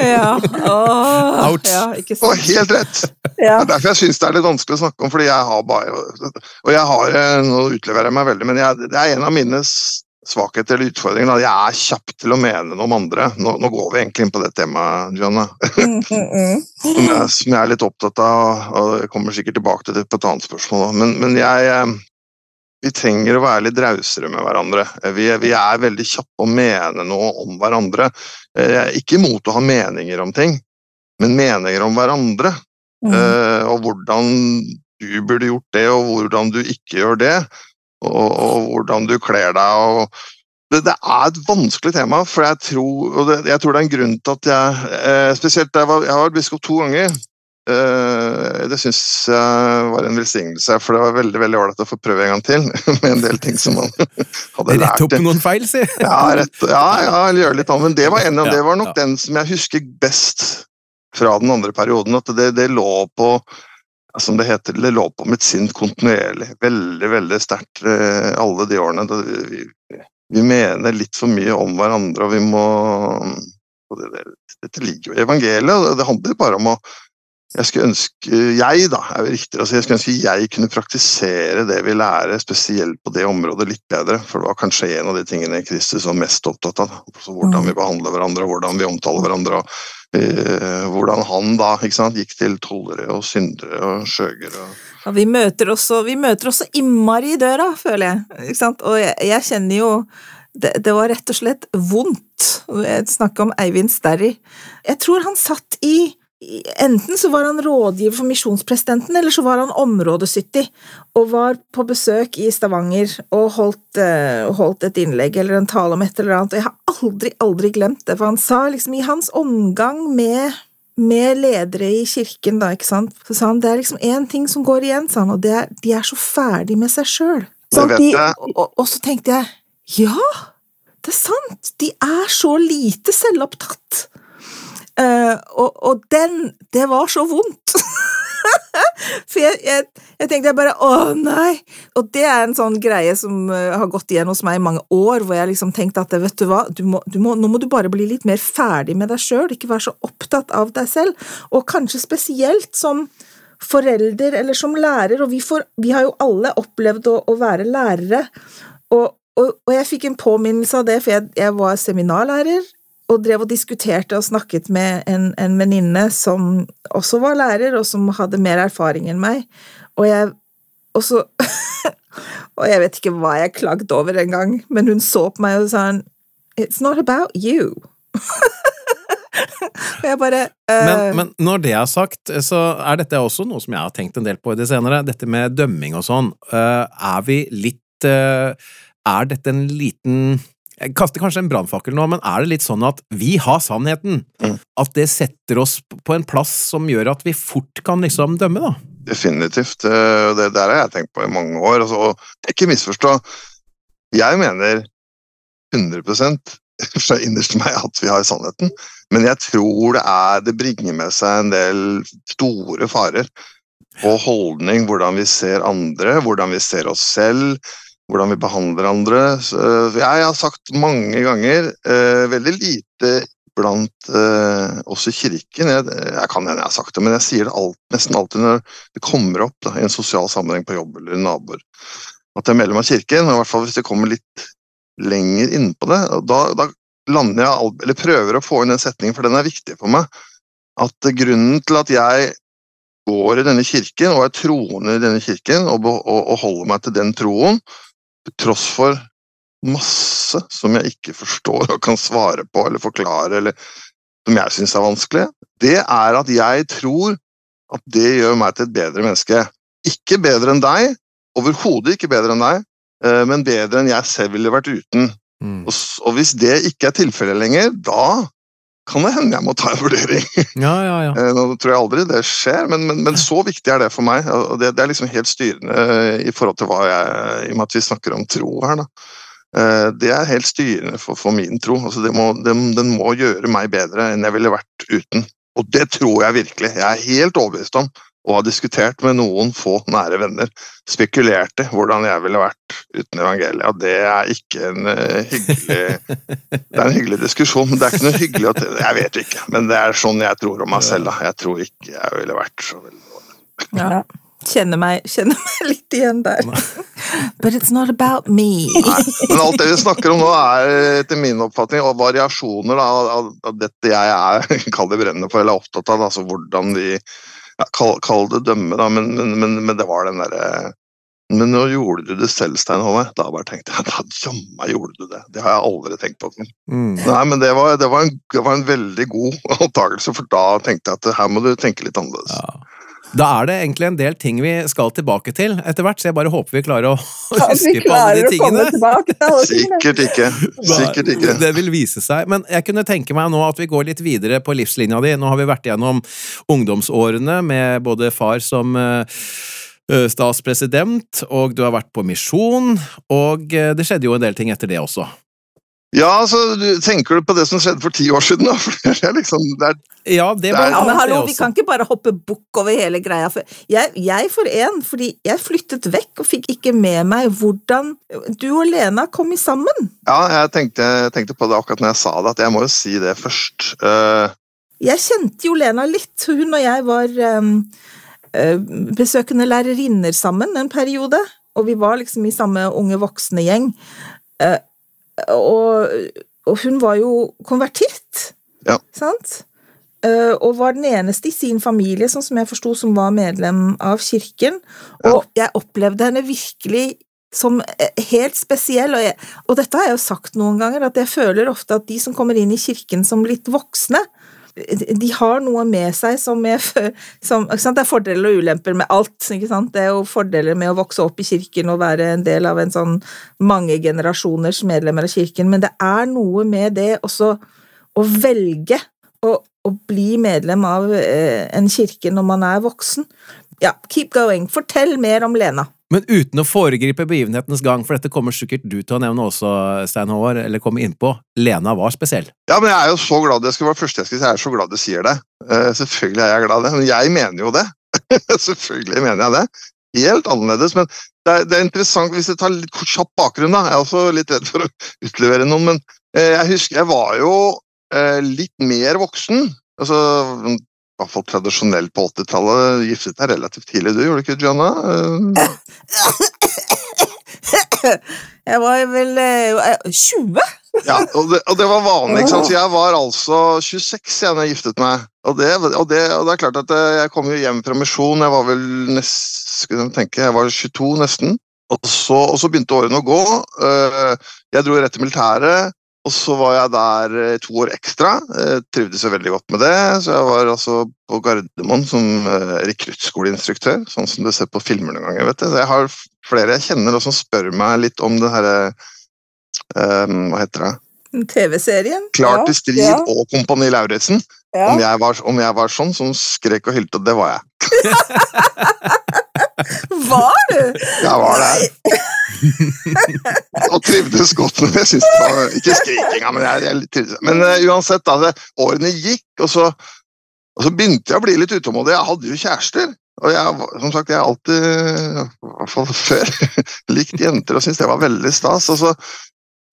Ja. Åh, Ouch. ja, ikke Det var helt rett! Ja. Det er derfor jeg syns det er litt vanskelig å snakke om, fordi jeg har bare Og jeg har eh, Nå utleverer jeg meg veldig, men jeg, det er en av mine s- svakheter eller utfordringer. at Jeg er kjapp til å mene noe om andre. Nå, nå går vi egentlig inn på det temaet, Johanna, Mm, mm, mm. som jeg, som jeg er litt opptatt av. og Jeg kommer sikkert tilbake til det på et annet spørsmål. Men, men jeg eh, Vi trenger å være litt rausere med hverandre. Vi, vi er veldig kjappe å mene noe om hverandre. Jeg er ikke imot å ha meninger om ting, men meninger om hverandre. Mm. Eh, og hvordan du burde gjort det, og hvordan du ikke gjør det. Og, og hvordan du kler deg. Og det, det er et vanskelig tema, for jeg tror, og det, jeg tror det er en grunn til at jeg eh, Spesielt jeg var, jeg har vært biskop to ganger. Eh, det syns jeg var en velsignelse, for det var veldig veldig ålreit å få prøve en gang til. Med en del ting som man hadde lært. Rett opp noen feil, si! Ja, rett, ja, ja, gjøre litt annet. Men det var, en, det var nok den som jeg husker best fra den andre perioden. At det, det lå på som det heter, det lå på mitt sinn kontinuerlig. Veldig, veldig sterkt eh, alle de årene. Vi, vi mener litt for mye om hverandre, og vi må og det, det, Dette ligger jo i evangeliet. og Det handler bare om å jeg skulle ønske jeg da, er riktigere å si, jeg skulle ønske jeg kunne praktisere det vi lærer, spesielt på det området, litt bedre. For det var kanskje en av de tingene Kristus var mest opptatt av. Altså hvordan vi behandler hverandre, hvordan vi omtaler hverandre. og eh, Hvordan han da ikke sant, gikk til tollere og syndere og skjøgere. og vi møter også, vi møter også innmari i døra, føler jeg. Ikke sant? Og jeg, jeg kjenner jo det, det var rett og slett vondt. Jeg snakker om Eivind Sterry. Jeg tror han satt i Enten så var han rådgiver for misjonspresidenten, eller så var han områdesyttig og var på besøk i Stavanger og holdt, uh, holdt, et innlegg eller en tale om et eller annet, og jeg har aldri, aldri glemt det, for han sa liksom i hans omgang med, med ledere i kirken, da, ikke sant, så sa han det er liksom én ting som går igjen, sa han, og det er de er så ferdig med seg sjøl. Og, og, og så tenkte jeg ja, det er sant, de er så lite selvopptatt. Uh, og, og, den Det var så vondt! For jeg, jeg, jeg, tenkte jeg bare å nei! Og det er en sånn greie som uh, har gått igjen hos meg i mange år, hvor jeg liksom tenkte at vet du hva, du må, du må, nå må du bare bli litt mer ferdig med deg sjøl, ikke være så opptatt av deg selv. Og kanskje spesielt som forelder eller som lærer, og vi, får, vi har jo alle opplevd å, å være lærere. Og, og, jeg fikk en påminnelse av det, for jeg, jeg var seminarlærer og drev og diskuterte og snakket med en, en venninne som også var lærer, og som hadde mer erfaring enn meg, og jeg og så Og jeg vet ikke hva jeg klagde over engang, men hun så på meg og sa han, It's not about you. og jeg bare uh... men, men, når det er sagt, så er dette også noe som jeg har tenkt en del på i det senere, dette med dømming og sånn. Uh, er vi litt uh, Er dette en liten jeg kaster kanskje en brannfakkel nå, men er det litt sånn at vi har sannheten? Mm. At det setter oss på en plass som gjør at vi fort kan liksom dømme, da? Definitivt. Eh, det der har jeg tenkt på i mange år. Altså, ikke misforstå. Jeg mener 100% fra innerst meg at vi har sannheten, men jeg tror det er Det bringer med seg en del store farer. Og holdning, hvordan vi ser andre, hvordan vi ser oss selv hvordan vi behandler andre. jeg har sagt mange ganger, eh, veldig lite blant eh, oss i kirken jeg, jeg kan hende jeg har sagt det, men jeg sier det alt, nesten alltid når det kommer opp da, i en sosial sammenheng på jobb eller naboer. At jeg er medlem av kirken, og i hvert fall hvis det kommer litt lenger innpå det. Da, da lander jeg, eller prøver å få inn den setningen, for den er viktig for meg. At grunnen til at jeg går i denne kirken og er troende i denne kirken og, og, og holder meg til den troen, tross for masse som jeg ikke forstår og kan svare på eller forklare, eller som jeg syns er vanskelig, det er at jeg tror at det gjør meg til et bedre menneske. Ikke bedre enn deg, overhodet ikke bedre enn deg, eh, men bedre enn jeg selv ville vært uten. Mm. Og, og, hvis det ikke er tilfellet lenger, da kan det hende jeg må ta en vurdering. Ja, ja, ja. Eh, nå tror jeg aldri det skjer, men, men, men, så viktig er det for meg. og Det, det er liksom helt styrende eh, i forhold til hva jeg I og med at vi snakker om tro her, da. Eh, det er helt styrende for, for min tro. Altså må, det, den, må gjøre meg bedre enn jeg ville vært uten. Og det tror jeg virkelig. Jeg er helt overbevist om og har diskutert med noen få nære venner. Spekulerte hvordan jeg ville vært uten evangeliet. Det er ikke en uh, hyggelig Det er en hyggelig diskusjon, men det er ikke noe hyggelig at Jeg vet ikke, men det er sånn jeg tror om meg selv. Da. Jeg tror ikke jeg ville vært så veldig dårlig. Ja. Kjenner meg, kjenner meg litt igjen der. But it's not about me. Nei, men alt det vi snakker om nå, er etter min oppfatning og variasjoner da, av, av, dette jeg er kall det brennende for, eller er opptatt av. Altså hvordan vi ja, kall, kall, det dømme, da, men, men, men, men det var den derre men nå gjorde du det selv, Stein Håvard. Da bare tenkte jeg da jammen gjorde du det. Det har jeg aldri tenkt på. Mm. Nei, men det var, det, var en, det var, en, veldig god opptakelse, for da tenkte jeg at her må du tenke litt annerledes. Ja. Da er det egentlig en del ting vi skal tilbake til etter hvert, så jeg bare håper vi klarer å huske på alle de tingene. Sikkert ikke. Sikkert ikke. Det vil vise seg. Men jeg kunne tenke meg nå at vi går litt videre på livslinja di. Nå har vi vært gjennom ungdomsårene med både far som eh, statspresident, og du har vært på misjon, og eh, det skjedde jo en del ting etter det også. Ja, så Tenker du på det som skjedde for ti år siden, da? For det er liksom, det er, ja, det var ja, men hallo, Vi kan ikke bare hoppe bukk over hele greia. For jeg, jeg for en, fordi jeg flyttet vekk og fikk ikke med meg hvordan du og Lena kom i sammen. Ja, jeg tenkte, tenkte på det akkurat når jeg sa det, at jeg må jo si det først. Uh... Jeg kjente jo Lena litt. Hun og jeg var um, besøkende lærerinner sammen en periode. Og vi var liksom i samme unge voksne-gjeng. Uh, og, og, hun var jo konvertitt, ja. sant? Uh, og var den eneste i sin familie, sånn som jeg forsto, som var medlem av kirken. Og ja. jeg opplevde henne virkelig som eh, helt spesiell, og, jeg, og, dette har jeg jo sagt noen ganger, at jeg føler ofte at de som kommer inn i kirken som litt voksne, de har noe med seg som, jeg, som Det er fordeler og ulemper med alt. Det er jo fordeler med å vokse opp i kirken og være en del av en sånn mange generasjoners medlemmer av kirken, men det er noe med det også å velge å, å bli medlem av eh, en kirke når man er voksen. Ja, keep going. Fortell mer om Lena. Men uten å foregripe begivenhetenes gang, for dette kommer sikkert du til å nevne også, Stein Håvard, eller komme innpå. Lena var spesiell. Ja, men jeg er jo så glad det skal være første jeg skal si, jeg er så glad du sier det. Uh, selvfølgelig er jeg glad det, men jeg mener jo det. selvfølgelig mener jeg det. Helt annerledes, men det er, det er, interessant hvis jeg tar litt kjapp bakgrunn, da. Jeg er også litt redd for å utlevere noen, men uh, jeg husker jeg var jo litt mer voksen. Altså, i hvert fall tradisjonelt på 80-tallet, giftet deg relativt tidlig, du, gjorde du ikke, Gianna? Jeg var vel 20. Eh, ja, og det, og det, var vanlig. ikke sant? Så jeg var altså 26 da jeg giftet meg. Og det, og, det, og det, er klart at eh, jeg kom jo hjem fra misjon, jeg var vel nest, skal jeg tenke, jeg var 22 nesten. Og så, og så begynte årene å gå. Eh, jeg dro rett til militæret. Og så var jeg der eh, to år ekstra. Jeg trivdes jo veldig godt med det. Så jeg var altså på Gardermoen som uh, rekruttskoleinstruktør, sånn som du ser på filmer noen ganger. vet du. Jeg har flere jeg kjenner som spør meg litt om det herre um, Hva heter det? TV-serien? Klar til strid ja, ja. og Kompani Lauritzen. Ja. Om, om, jeg var sånn som skrek og hylte, det var jeg. var du? Jeg var det. og trivdes godt med det. Synes det var, Ikke skrikinga, men jeg, jeg trivdes. Men uh, uansett, da, det, årene gikk, og så, og så, begynte jeg å bli litt utålmodig. Jeg hadde jo kjærester. Og jeg, som sagt, jeg har alltid, i hvert fall før, likt jenter og syntes det var veldig stas. Og så,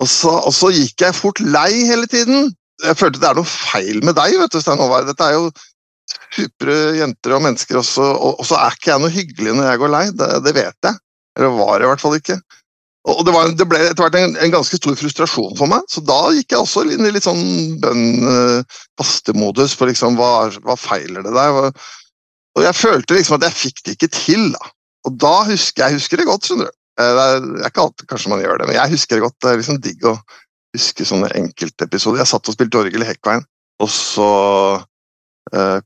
og, så, og så, gikk jeg fort lei hele tiden. Jeg følte det er noe feil med deg, vet du, Stein Håvard. Dette er jo supre jenter og mennesker også, og, og, så er ikke jeg noe hyggelig når jeg går lei. Det, det vet jeg. Eller var i hvert fall ikke. Og det, var, det ble etter hvert en, en, ganske stor frustrasjon for meg, så da gikk jeg også inn i litt sånn bønn-fastemodus eh, på liksom hva, hva, feiler det der? Og jeg følte liksom at jeg fikk det ikke til. da. Og da husker jeg husker det godt, skjønner du. Eh, det er, det er ikke alltid kanskje man gjør det, men jeg husker det godt. Det er liksom digg å huske sånne enkeltepisoder. Jeg satt og spilte orgel i Hekkveien, og så uh,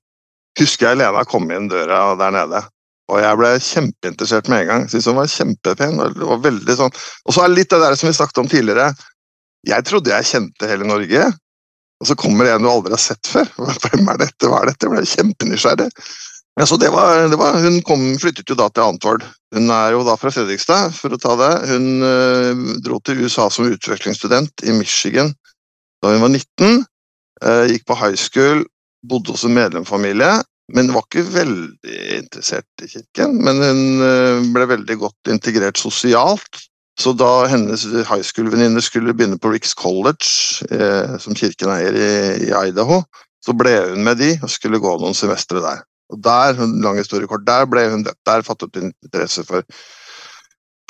husker jeg Lena kom inn døra der nede. Og jeg ble kjempeinteressert med en gang. Syntes hun var kjempepen. Og veldig sånn. Og så er det litt det der som vi snakket om tidligere. Jeg trodde jeg kjente hele Norge, og så kommer en du aldri har sett før. Hvem er dette, hva er dette? Jeg ble kjempenysgjerrig. Ja, så det var, det var, hun kom, flyttet jo da til Antwoord. Hun er jo da fra Fredrikstad, for å ta det. Hun øh, dro til USA som utvekslingsstudent i Michigan da hun var 19. Øh, gikk på high school, bodde hos en medlemfamilie, men var ikke veldig interessert i kirken. Men hun eh, ble veldig godt integrert sosialt. Så da hennes high school-venninne skulle begynne på Ricks College, eh, som kirken eier i, i, Idaho, så ble hun med de og skulle gå noen semestre der. Og der, lang historiekort, der ble hun døpt. Der fattet hun interesse for,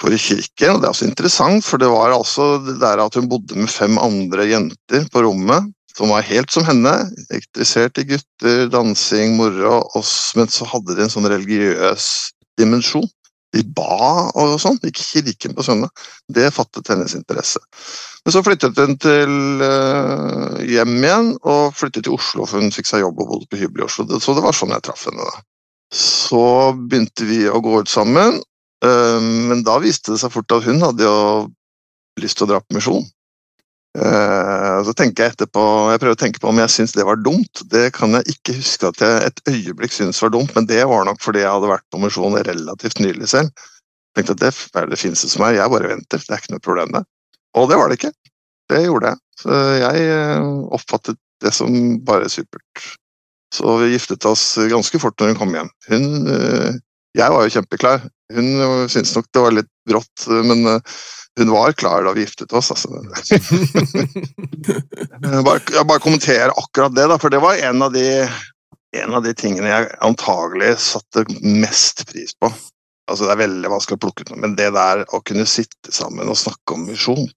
for kirken. Og det er også interessant, for det var altså det der at hun bodde med fem andre jenter på rommet som var helt som henne. Interessert i gutter, dansing, moro. Men så hadde de en sånn religiøs dimensjon. De ba og sånn, gikk kirken på søndag. Det fattet hennes interesse. Men så flyttet hun til uh, hjem igjen, og flyttet til Oslo, for hun fikk seg jobb og bodde på hybel i Oslo. Så det var sånn jeg traff henne. da. Så begynte vi å gå ut sammen, uh, men da viste det seg fort at hun hadde jo lyst til å dra på misjon. Uh, så tenker Jeg etterpå, jeg prøver å tenke på om jeg syns det var dumt. Det kan jeg ikke huske at jeg et øyeblikk syntes var dumt, men det var nok fordi jeg hadde vært på misjon relativt nylig selv. Jeg tenkte at det, er det finnes det som er, jeg bare venter, det er ikke noe problem det. Og det var det ikke. Det gjorde jeg. Så jeg uh, oppfattet det som bare supert. Så vi giftet oss ganske fort når hun kom hjem. Hun uh, Jeg var jo kjempeklar. Hun syntes nok det var litt brått, men hun var klar da vi giftet oss, altså. jeg, bare, jeg bare kommenterer akkurat det, da, for det var en av de, en av de tingene jeg antagelig satte mest pris på. Altså, det er veldig vanskelig å plukke ut noe, men det der å kunne sitte sammen og snakke om misjon,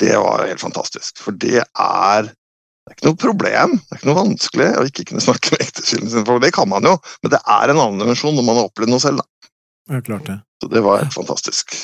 det var helt fantastisk. For det er det er ikke noe problem, det er ikke noe vanskelig å ikke kunne snakke med ektefellen sin, for det kan man jo, men det er en annen dimensjon når man har opplevd noe selv. da. Ja, klart det. Så det var helt fantastisk.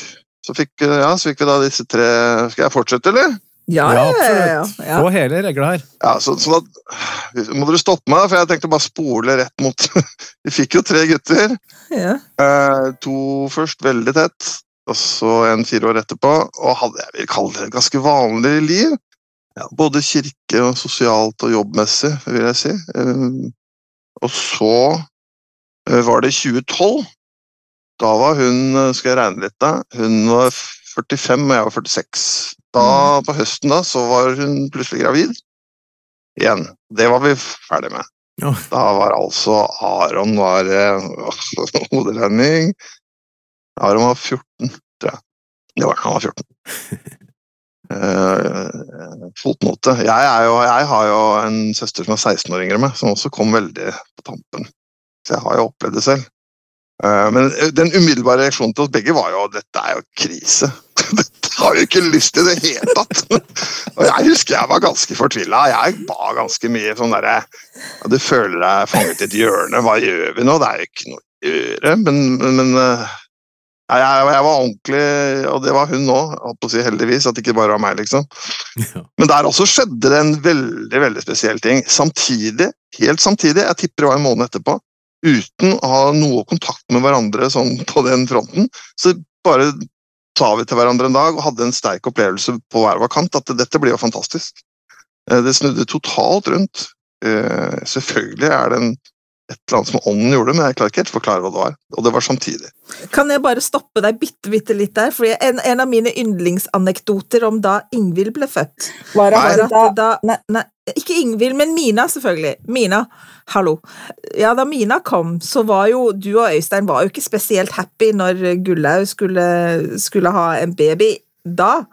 Så fikk, ja, så fikk vi da disse tre Skal jeg fortsette, eller? Ja, Ja, absolutt. ja. Få hele regla her. Ja, så, så da må dere stoppe meg, for jeg tenkte bare spole rett mot Vi fikk jo tre gutter. ja. Eh, to først veldig tett, og så en fire år etterpå. Og hadde jeg vil kalle det et ganske vanlig liv. Ja, både kirke og sosialt og jobbmessig, vil jeg si. Eh, og så eh, var det 2012. Da var hun, eh, skal jeg regne litt da, hun var 45 og jeg var 46. Da, på høsten da, så var hun plutselig gravid. Igjen. Det var vi ferdig med. Ja. Da var altså Aron var hodelending. hoderegning. Aron var 14, tror jeg. Det var han var 14. Uh, fotnote. Jeg, er jo, jeg har jo en søster som er 16 år yngre enn meg, som også kom veldig på tampen. Så jeg har jo opplevd det selv. Eh, men den umiddelbare reaksjonen til oss begge var jo dette er jo krise. Dette har vi ikke lyst til i det hele tatt. Og jeg husker jeg var ganske fortvila. Jeg ba ganske mye sånn derre ja, Du føler deg fanget i et hjørne. Hva gjør vi nå? Det er jo ikke noe å gjøre. Men, men, eh, jeg, jeg, jeg var ordentlig, og det var hun òg, holdt å si heldigvis, at det ikke bare var meg, liksom. Men der også skjedde det en veldig veldig spesiell ting. Samtidig, helt samtidig, jeg tipper det var en måned etterpå, uten å ha noe kontakt med hverandre sånn på den fronten, så bare sa vi til hverandre en dag og hadde en sterk opplevelse på hver vår kant at dette blir jo fantastisk. Eh, Det snudde totalt rundt. Eh, Selvfølgelig er det en, et eller annet som ånden gjorde, men jeg klarer ikke helt å forklare hva det var. Og det var samtidig. Kan jeg bare stoppe deg bitte, bitte litt der? For en, en av mine yndlingsanekdoter om da Ingvild ble født, var Nei. at da, nei, nei, Ikke Ingvild, men Mina, selvfølgelig. Mina, hallo. Ja, da Mina kom, så var jo du og Øystein var jo ikke spesielt happy når Gullaug skulle, skulle ha en baby da.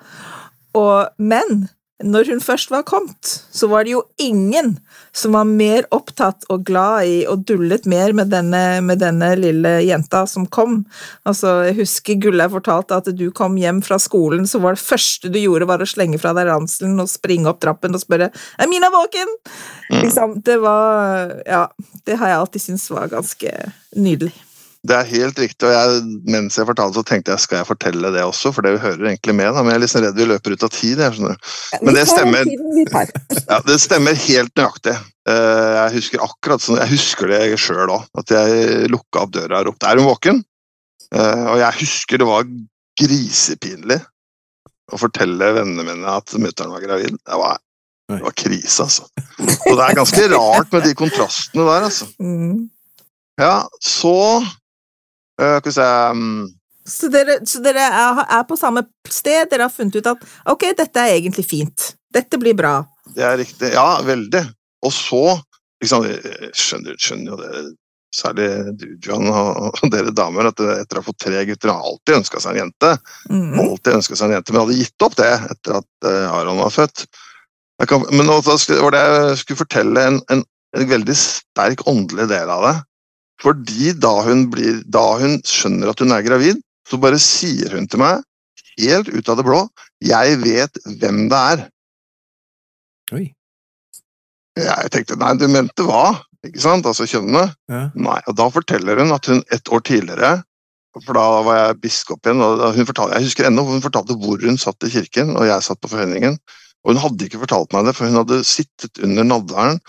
Og, men når hun først var kommet, så var det jo ingen som var mer opptatt og glad i og dullet mer med denne, med denne lille jenta som kom. Altså, jeg husker Gullaug fortalte at du kom hjem fra skolen, så var det første du gjorde, var å slenge fra deg ranselen og springe opp trappen og spørre 'Er Mina våken?' Liksom, det var Ja, det har jeg alltid syntes var ganske nydelig. Det er helt riktig, og jeg, mens jeg fortalte, så tenkte jeg skal jeg fortelle det også, for det vi hører egentlig med. Da. Men jeg er sånn redd vi løper ut av tid. Jeg. Men det stemmer. Ja, det stemmer helt nøyaktig. Eh, Jeg husker akkurat sånn, jeg husker det sjøl òg, at jeg lukka opp døra og ropte 'er hun våken?' Eh, Og jeg husker det var grisepinlig å fortelle vennene mine at mutter'n var gravid. Det var, det var krise, altså. Og det er ganske rart med de kontrastene der, altså. Mm. Ja, så Skal vi se mm, Så dere, så dere er, er på samme sted, dere har funnet ut at ok, dette er egentlig fint, dette blir bra. Det er riktig. Ja, veldig. Og så liksom, skjønner, skjønner jo det, særlig du, John, og og dere damer, at etter å ha fått tre gutter har alltid ønska seg en jente. Mm. Alltid ønsket seg en jente, men hadde gitt opp det etter at eh, Aron var født. Kan, men nå var det jeg skulle fortelle en, en, en veldig sterk åndelig del av det. Fordi da hun, blir, da hun skjønner at hun er gravid, så bare sier hun til meg, helt ut av det blå, 'Jeg vet hvem det er'. Oi. Jeg tenkte nei, du mente hva? Ikke sant? Altså kjønnene. Ja. Nei. Og da forteller hun at hun et år tidligere For da var jeg biskop igjen, og hun fortalte, jeg husker ennå hun fortalte hvor hun satt i kirken, og jeg satt på forhøyningen. Og hun hadde ikke fortalt meg det, for hun hadde sittet under nadværen.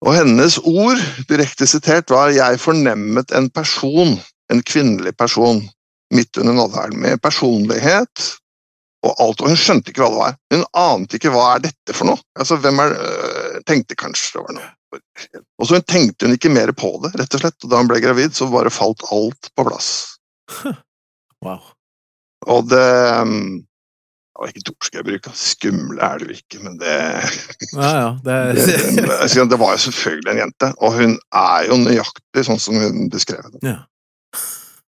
Og hennes ord, direkte sitert, var 'jeg fornemmet en person, en kvinnelig person, midt under nadværen, med personlighet og alt, og hun skjønte ikke hva det var. Hun ante ikke hva er dette for noe. Altså, hvem er øh, Tenkte kanskje det var noe. Og så tenkte hun ikke mer på det, rett og slett. Og da hun ble gravid, så bare falt alt på plass. Wow. Og det um, ikke et ord skal jeg bruke, skumle er det jo ikke, men det Ja, ja. Det det, det, var jo selvfølgelig en jente, og hun er jo nøyaktig sånn som hun beskrev det. Ja.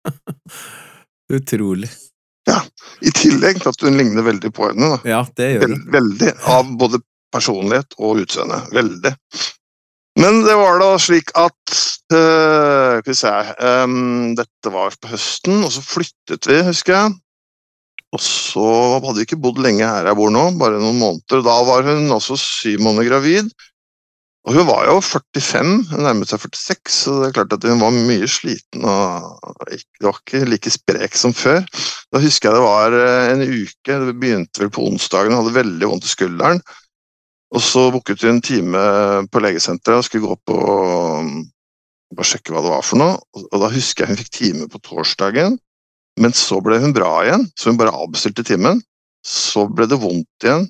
Utrolig. I tillegg til at hun ligner veldig på henne. da. Ja, det gjør Vel, veldig. Av både personlighet og utseende. Veldig. Men det var da slik at øh, Skal vi se um, Dette var på høsten, og så flyttet vi, husker jeg. Og så hadde vi ikke bodd lenge her jeg bor nå, bare noen måneder. Da var hun også syv måneder gravid. Og hun var jo 45, hun nærmet seg 46, så det er klart at hun var mye sliten og ikke, var ikke like sprek som før. Da husker jeg det var eh, en uke, det begynte vel på onsdagen, hun hadde veldig vondt i skulderen. Og så booket hun en time på legesenteret og skulle gå opp og um, bare sjekke hva det var for noe. Og da husker jeg hun fikk time på torsdagen, men så ble hun bra igjen, så hun bare avbestilte timen. Så ble det vondt igjen,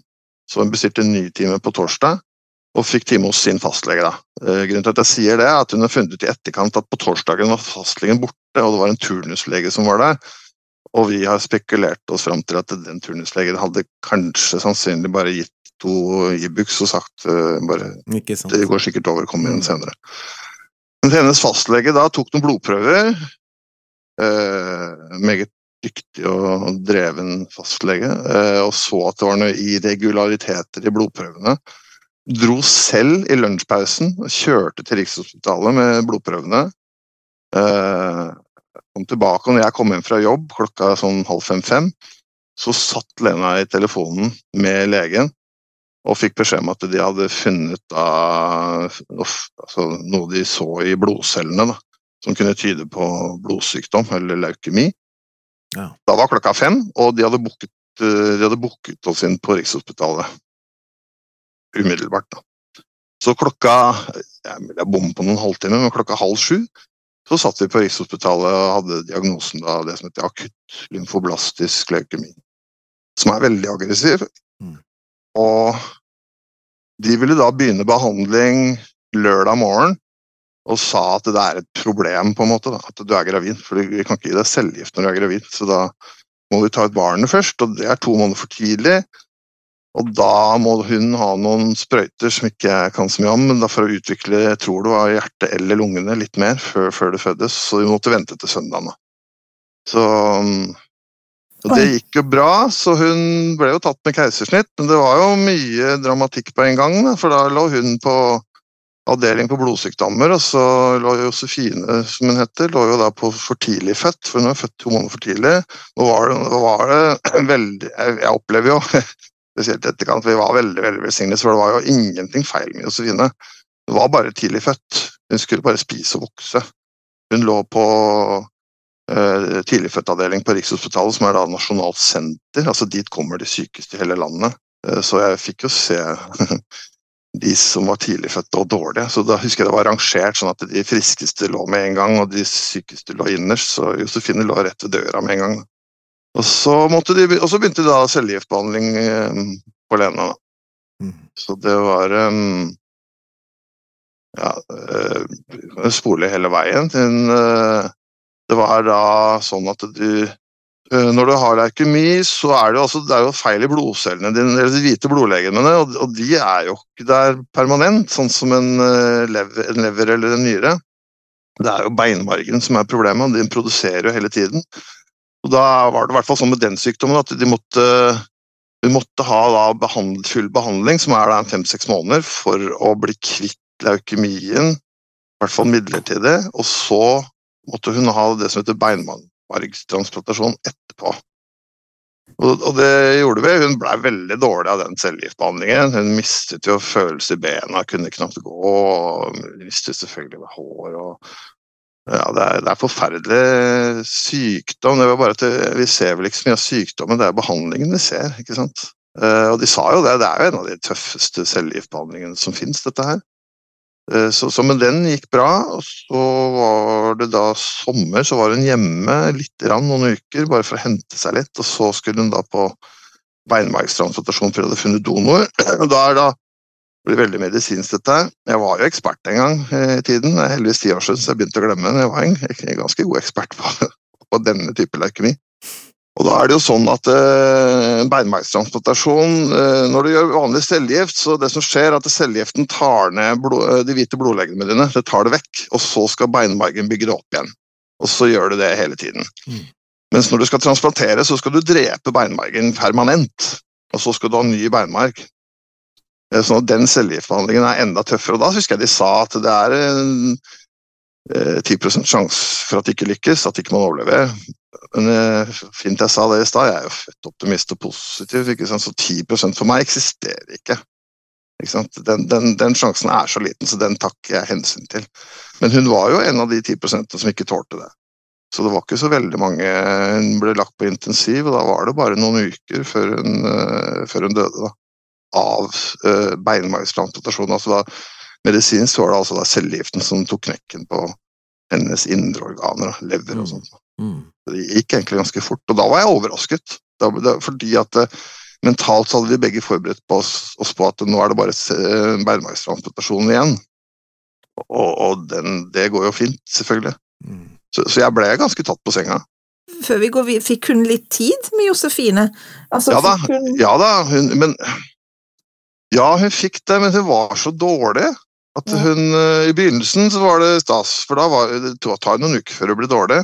så hun bestilte en ny time på torsdag og fikk time hos sin fastlege. Da. Eh, grunnen til at jeg sier det, er at hun har funnet ut i etterkant at på torsdagen var fastlegen borte, og det var en turnuslege som var der. Og vi har spekulert oss fram til at den turnuslegen hadde kanskje sannsynlig bare gitt to Ibux og sagt uh, bare Det går sikkert over, kom igjen senere. Men hennes fastlege da tok noen blodprøver. Uh, meget dyktig og dreven fastlege, uh, og så at det var noen irregulariteter i blodprøvene. Dro selv i lunsjpausen og kjørte til Rikshospitalet med blodprøvene. Eh, kom tilbake, og når jeg kom hjem fra jobb klokka sånn halv fem-fem, så satt Lena i telefonen med legen og fikk beskjed om at de hadde funnet da, altså, noe de så i blodcellene da, som kunne tyde på blodsykdom eller leukemi. Ja. Da var klokka fem, og de hadde booket, eh, de hadde booket oss inn på Rikshospitalet umiddelbart. Da. Så klokka jeg bom på noen halvtimer, men klokka halv sju så satt vi på Rikshospitalet og hadde diagnosen da, det som heter akutt lymfoblastisk leukemi. Som er veldig aggressiv. Mm. Og de ville da begynne behandling lørdag morgen og sa at det er et problem, på en måte, da, at du er gravid. For vi kan ikke gi deg cellegift når du er gravid, så da må vi ta ut barnet først, og det er to måneder for tidlig. Og da må hun ha noen sprøyter som ikke jeg kan så mye om, men da for å utvikle jeg tror det var hjertet eller lungene litt mer før, før det fødes, så vi måtte vente til søndagen. Så og det gikk jo bra, så hun ble jo tatt med keisersnitt, men det var jo mye dramatikk på en gang, for da lå hun på avdeling på blodsykdommer, og så lå Josefine, som hun heter, lå jo da på for tidlig født, for hun er født to måneder for tidlig. Nå var det, var det veldig Jeg opplever jo spesielt etterkant. Vi var veldig veldig velsignet, for det var jo ingenting feil med Josefine. Hun var bare tidlig født. Hun skulle bare spise og vokse. Hun lå på uh, tidligfødtavdeling på Rikshospitalet, som er da nasjonalt senter. altså Dit kommer de sykeste i hele landet. Uh, så jeg fikk jo se de som var tidligfødte og dårlige. Så da husker jeg det var rangert sånn at de friskeste lå med en gang, og de sykeste lå innerst. Så Josefine lå rett ved døra med en gang. Og så, de, og så begynte da cellegiftbehandling eh, på Lena. Mm. Så det var um, Ja, uh, spole hele veien. Den, uh, det var da sånn at du når du har leukemi, så er det, altså, det er jo feil i blodcellene dine, eller de hvite blodlegemene, og, de er jo ikke der permanent, sånn som en lever, en lever eller en nyre. Det er jo beinmargen som er problemet, og den produserer jo hele tiden. Og Da var det i hvert fall sånn med den sykdommen at de måtte, de måtte ha behandlet, full behandling, som er fem-seks måneder, for å bli kvitt leukemien, i hvert fall midlertidig. Og så måtte hun ha det som heter beinmargstransplantasjon etterpå. Og, og, det gjorde vi. Hun blei veldig dårlig av den cellegiftbehandlingen. Hun mistet jo følelse i bena, kunne knapt gå. og Mistet selvfølgelig med hår og ja, det er, det er, forferdelig sykdom. Det bare at Vi ser vel ikke så mye av sykdommen, det er behandlingen vi ser. ikke sant? Uh, og de sa jo det, det er jo en av de tøffeste cellegiftbehandlingene som fins, dette her. Uh, så, så, men den gikk bra, og så var det da sommer, så var hun hjemme litt rann, noen uker, bare for å hente seg litt, og så skulle hun da på beinmargstransplantasjon for hun hadde funnet donor. Og da er da det veldig medisinsk, dette her. Jeg var jo ekspert en gang i tiden. Heldigvis ti år siden, så jeg begynte å glemme men jeg var en ganske god ekspert på, på denne type leukemi. Og da er det jo sånn at eh, beinmargstransplantasjon eh, Når du gjør vanlig cellegift, så det som skjer, er at cellegiften tar ned blod, eh, de hvite blodlegemene dine. Det tar det vekk, og så skal beinmargen bygge det opp igjen. Og så gjør du det hele tiden. Mm. Mens når du skal transplantere, så skal du drepe beinmargen permanent. Og så skal du ha ny beinmarg. Eh, sånn at den cellegiftbehandlingen er enda tøffere. Og da husker jeg de sa at det er en, eh, 10 sjanse for at det ikke lykkes, at ikke man overlever. Men eh, fint jeg sa det i stad, jeg er jo født optimist og positiv, ikke sant? så 10 for meg eksisterer ikke. Ikke? Den, den, den sjansen er så liten, så den takker jeg hensyn til. Men hun var jo en av de 10% som ikke tålte det. Så det var ikke så veldig mange Hun ble lagt på intensiv, og da var det bare noen uker før hun, uh, før hun døde. da, Av uh, beinmargstransplantasjon. Altså da, medisinsk var det altså da cellegiften som tok knekken på hennes indre organer, lever og sånt. Mm. Det gikk egentlig ganske fort, og da var jeg overrasket. Da, da, fordi at uh, mentalt så hadde vi begge forberedt på oss, oss på at nå er det bare beinmargstransplantasjon igjen. Og, og den, det går jo fint, selvfølgelig. Mm. Så, så, jeg ble ganske tatt på senga. Før vi går videre, fikk hun litt tid med Josefine? Altså, ja, da, hun... ja da, hun, men Ja, hun fikk det, men hun var så dårlig at hun ja. I begynnelsen så var det stas, for da var det tar noen uker før hun ble dårlig.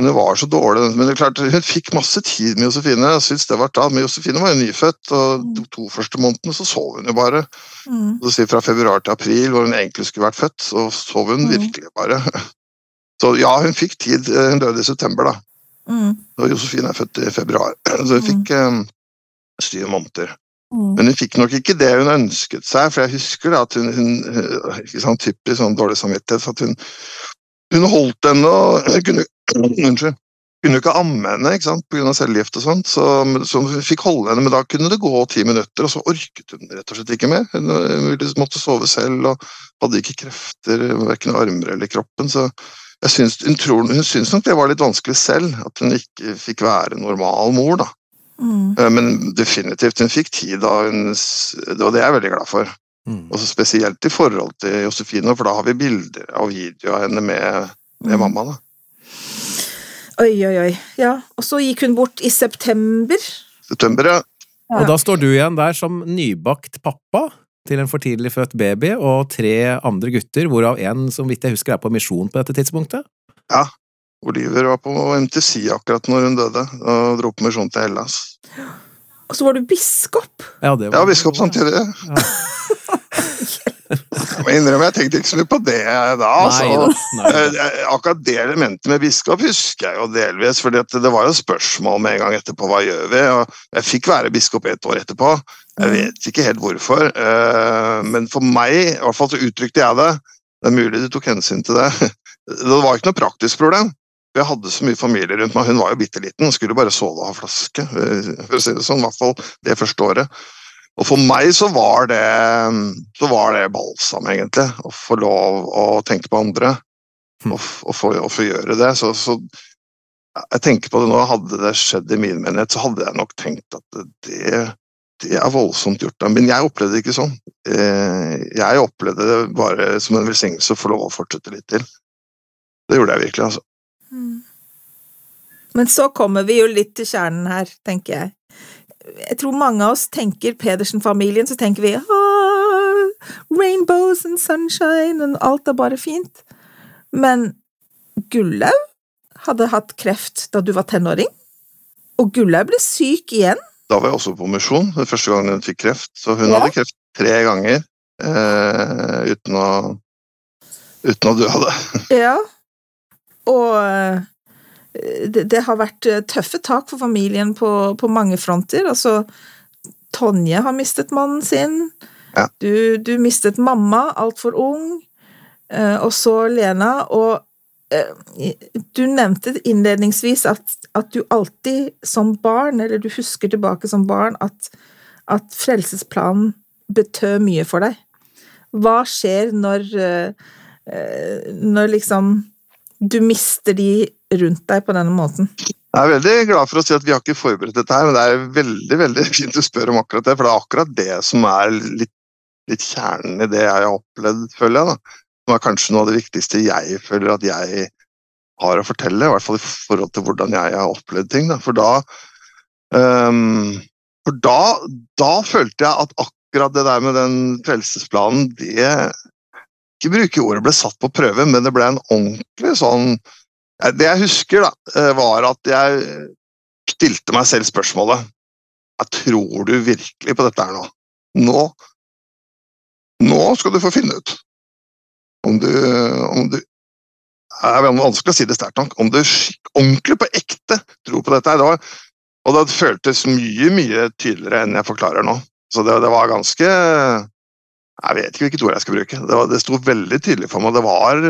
Men hun var så dårlig. Men det er klart, hun fikk masse tid med Josefine. jeg synes det var da, Men Josefine var jo nyfødt, og de to første månedene så sov hun jo bare. Mm. Så Fra februar til april, hvor hun egentlig skulle vært født, så sov hun mm. virkelig bare. Så ja, hun fikk tid. Eh, hun døde i september, da. Mm. Og Josefine er født i februar, så hun fikk um, syv måneder. Mm. Men hun fikk nok ikke det hun ønsket seg, for jeg husker da at hun, hun ikke sånn typisk sånn dårlig samvittighet, at hun, hun holdt henne og kunne, unnskyld, kunne ikke amme henne ikke sant, pga. cellegift og sånt, så, så, hun fikk holde henne, men da kunne det gå ti minutter, og så orket hun rett og slett ikke mer. Hun, hun måtte sove selv og hadde ikke krefter, verken armer eller kroppen. så jeg syns, hun, tror, hun syns nok det var litt vanskelig selv, at hun ikke fikk være normal mor. da. Mm. Eh, men definitivt, hun fikk tid da hun Det var det jeg er veldig glad for. Mm. Og Spesielt i forhold til Josefine, for da har vi bilder og video av henne med, med mm. mamma. da. Oi, oi, oi. Ja, Og så gikk hun bort i september. September, ja. Og da står du igjen der som nybakt pappa til en for tidlig født baby og tre andre gutter, hvorav en som vidt jeg husker er på misjon på dette tidspunktet? Ja. Oliver var på MTC akkurat når hun døde, og dro på misjon til Hellas. Og så var du biskop? Ja, var... ja biskop samtidig. Ja. Jeg må innrømme, jeg tenkte ikke så mye på det da. Altså. Nei, nei. Eh, akkurat det elementet med biskop husker jeg jo delvis, for det var jo spørsmål med en gang etterpå hva gjør vi? Og jeg fikk være biskop et år etterpå. Jeg mm. vet ikke helt hvorfor, eh, men for meg, i hvert fall så uttrykte jeg det. Det er mulig du tok hensyn til det. Det var ikke noe praktisk problem. Jeg hadde så mye familie rundt meg. Hun var jo bitte liten, skulle bare sove og ha flaske. for å si det sånn, I hvert fall det første året. Og for meg så var det, så var det balsam, egentlig. Å få lov å tenke på andre. Hm. Og, og, få, og få, gjøre det. Så, så, jeg tenker på det nå, hadde det skjedd i min menighet, så hadde jeg nok tenkt at det, det er voldsomt gjort. Men jeg opplevde det ikke sånn. Eh, jeg opplevde det bare som en velsignelse å få lov å fortsette litt til. Det gjorde jeg virkelig, altså. Hm. Men så kommer vi jo litt til kjernen her, tenker jeg jeg tror mange av oss tenker Pedersen-familien, så tenker vi ah, rainbows and sunshine, og alt er bare fint. Men Gullaug hadde hatt kreft da du var tenåring, og Gullaug ble syk igjen. Da var jeg også på misjon, den første gangen hun fikk kreft. Så hun ja. hadde kreft tre ganger eh, uten, å, uten å dø av det. ja, og det, det, har vært eh, tøffe tak for familien på, på mange fronter. Altså, Tonje har mistet mannen sin. Ja. Du, du, mistet mamma altfor ung. Eh, og så Lena. Og eh, du nevnte innledningsvis at, at, du alltid som barn, eller du husker tilbake som barn, at, at frelsesplanen betød mye for deg. Hva skjer når, når liksom du mister de rundt deg på denne måten? Jeg er veldig glad for å si at vi har ikke forberedt dette her, men det er veldig veldig fint å spørre om akkurat det. For det er akkurat det som er litt, litt kjernen i det jeg har opplevd, føler jeg. da. Som er kanskje noe av det viktigste jeg føler at jeg har å fortelle. I hvert fall i forhold til hvordan jeg har opplevd ting. Da. For da um, For da, da følte jeg at akkurat det der med den frelsesplanen, det ikke bruke ordet ble satt på prøve, men det ble en ordentlig sånn Det jeg husker, da, eh, var at jeg stilte meg selv spørsmålet jeg Tror du virkelig på dette her nå? Nå Nå skal du få finne ut om du, om du Det er vanskelig å si det sterkt nok. Om du ordentlig på ekte tror på dette. her, og det føltes mye, mye tydeligere enn jeg forklarer nå. Så det, det var ganske Jeg vet ikke hvilket ord jeg skal bruke. Det, var, det sto veldig tydelig for meg. Det var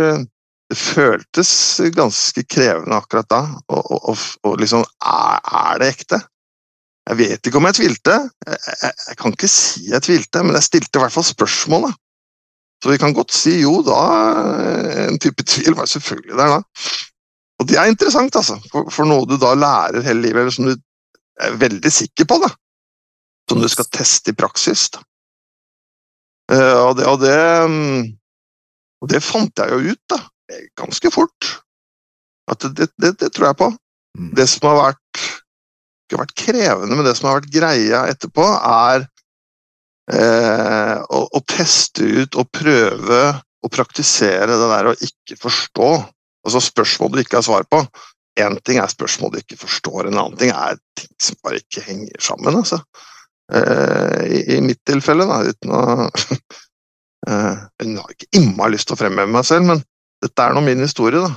Det føltes ganske krevende akkurat da. Og, og, og liksom er, er, det ekte? Jeg vet ikke om jeg tvilte. Jeg, jeg, jeg, kan ikke si jeg tvilte, men jeg stilte i hvert fall spørsmålet. Så vi kan godt si jo, da En type tvil var selvfølgelig der da. Og det er interessant, altså. For, for noe du da lærer hele livet, eller som du er veldig sikker på, da. Som du skal teste i praksis. da. Eh, og det, og, det, mm, og det, fant jeg jo ut, da. Ganske fort. At det, det, det tror jeg på. Mm. Det som har vært ikke vært krevende, men det som har vært greia etterpå, er eh, å, å, teste ut og prøve å praktisere det der å ikke forstå. Altså spørsmål du ikke har svar på. Én ting er spørsmål du ikke forstår, en annen ting er ting som bare ikke henger sammen. altså. Eh, i, i, mitt tilfelle, da, uten å uh, Hun har ikke innmari lyst til å fremheve meg selv, men dette er nå min historie, da.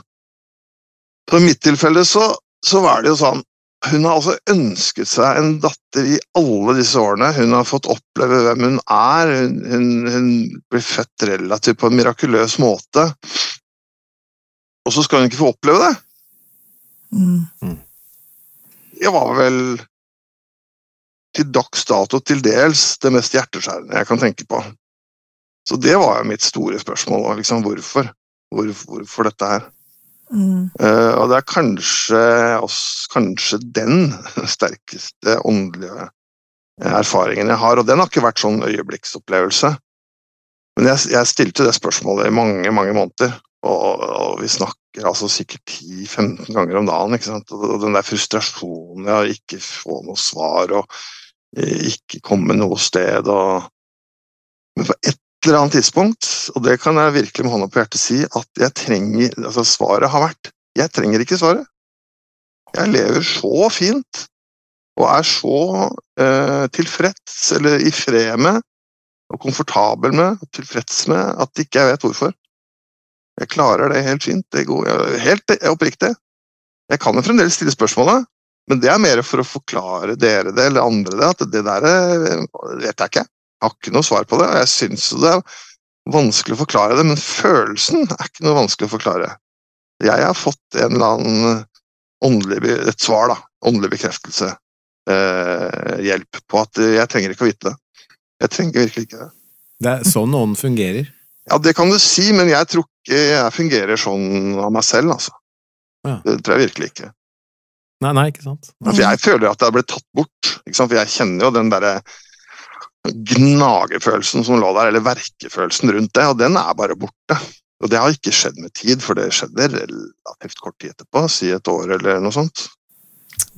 Så I mitt tilfelle så, så var det jo sånn Hun har altså ønsket seg en datter i alle disse årene. Hun har fått oppleve hvem hun er. Hun, hun, hun blir født relativt på en mirakuløs måte. Og så skal hun ikke få oppleve det! Mm. Jeg var vel til dags dato til dels det mest hjerteskjærende jeg kan tenke på. Så det var jo mitt store spørsmål. Liksom, hvorfor? Hvor, hvorfor dette her? Mm. Uh, og det er kanskje, også, kanskje den sterkeste åndelige erfaringen jeg har, og den har ikke vært sånn øyeblikksopplevelse. Men jeg, jeg stilte det spørsmålet i mange, mange måneder, og, og vi snakker altså sikkert 10-15 ganger om dagen. ikke sant? Og den der frustrasjonen av ikke få noe svar, og ikke komme noe sted. Og... Men på et eller annet tidspunkt, og det kan jeg virkelig med hånda på hjertet si, at jeg trenger altså Svaret har vært jeg trenger ikke svaret. Jeg lever så fint og er så eh, tilfreds, eller i fred med, og komfortabel med, og tilfreds med, at ikke jeg vet hvorfor. Jeg klarer det helt fint. Det går helt oppriktig. Jeg kan jo fremdeles stille spørsmålet, men det er mer for å forklare dere det, eller andre det, at det der eh, vet jeg ikke. Jeg har ikke noe svar på det, og jeg syns det er vanskelig å forklare det, men følelsen er ikke noe vanskelig å forklare. Jeg har fått en eller annen åndelig, et svar, da, åndelig bekreftelse, eh, hjelp på at jeg trenger ikke å vite det. Jeg trenger virkelig ikke det. Det er sånn ånden fungerer? Ja, det kan du si, men jeg tror ikke jeg fungerer sånn av meg selv, altså. Ja. Det tror jeg virkelig ikke. Nei, nei, ikke sant. For jeg føler at det har blitt tatt bort. For jeg kjenner jo den derre gnagefølelsen som lå der, eller verkefølelsen rundt det, og den er bare borte. Og det har ikke skjedd med tid, for det skjedde relativt kort tid etterpå, si et år eller noe sånt.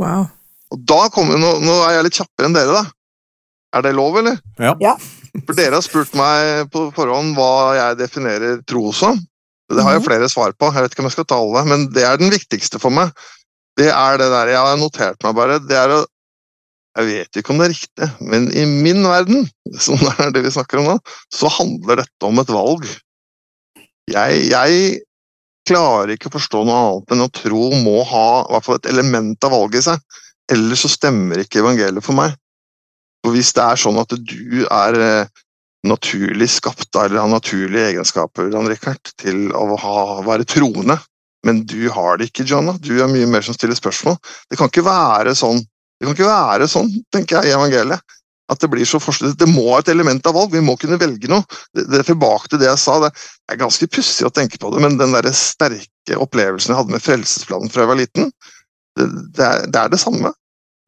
Wow. Og da kommer, nå, nå er jeg litt kjappere enn dere, da. Er det lov, eller? Ja. ja. For dere har spurt meg på forhånd hva jeg definerer tro som. Det har jeg mhm. flere svar på, jeg vet ikke om jeg skal ta alle, men det er den viktigste for meg det er det der Jeg har notert meg bare. Det er å Jeg vet ikke om det er riktig, men i min verden, som er det vi snakker om nå, så handler dette om et valg. Jeg, jeg klarer ikke å forstå noe annet enn at tro må ha i hvert fall et element av valg i seg. Ellers så stemmer ikke evangeliet for meg. For Hvis det er sånn at du er eh, naturlig skapt eller har naturlige egenskaper Richard, til å ha, være troende, men du har det ikke, Johanna. Du er mye mer som stiller spørsmål. Det kan ikke være sånn, det kan ikke være sånn tenker jeg, i evangeliet. At det blir så forskjellig. Det må ha et element av valg. Vi må kunne velge noe. Det, det tilbake til det jeg sa. Det er ganske pussig å tenke på det, men den der sterke opplevelsen jeg hadde med Frelsesplanen fra jeg var liten, det, det, er, det er, det samme.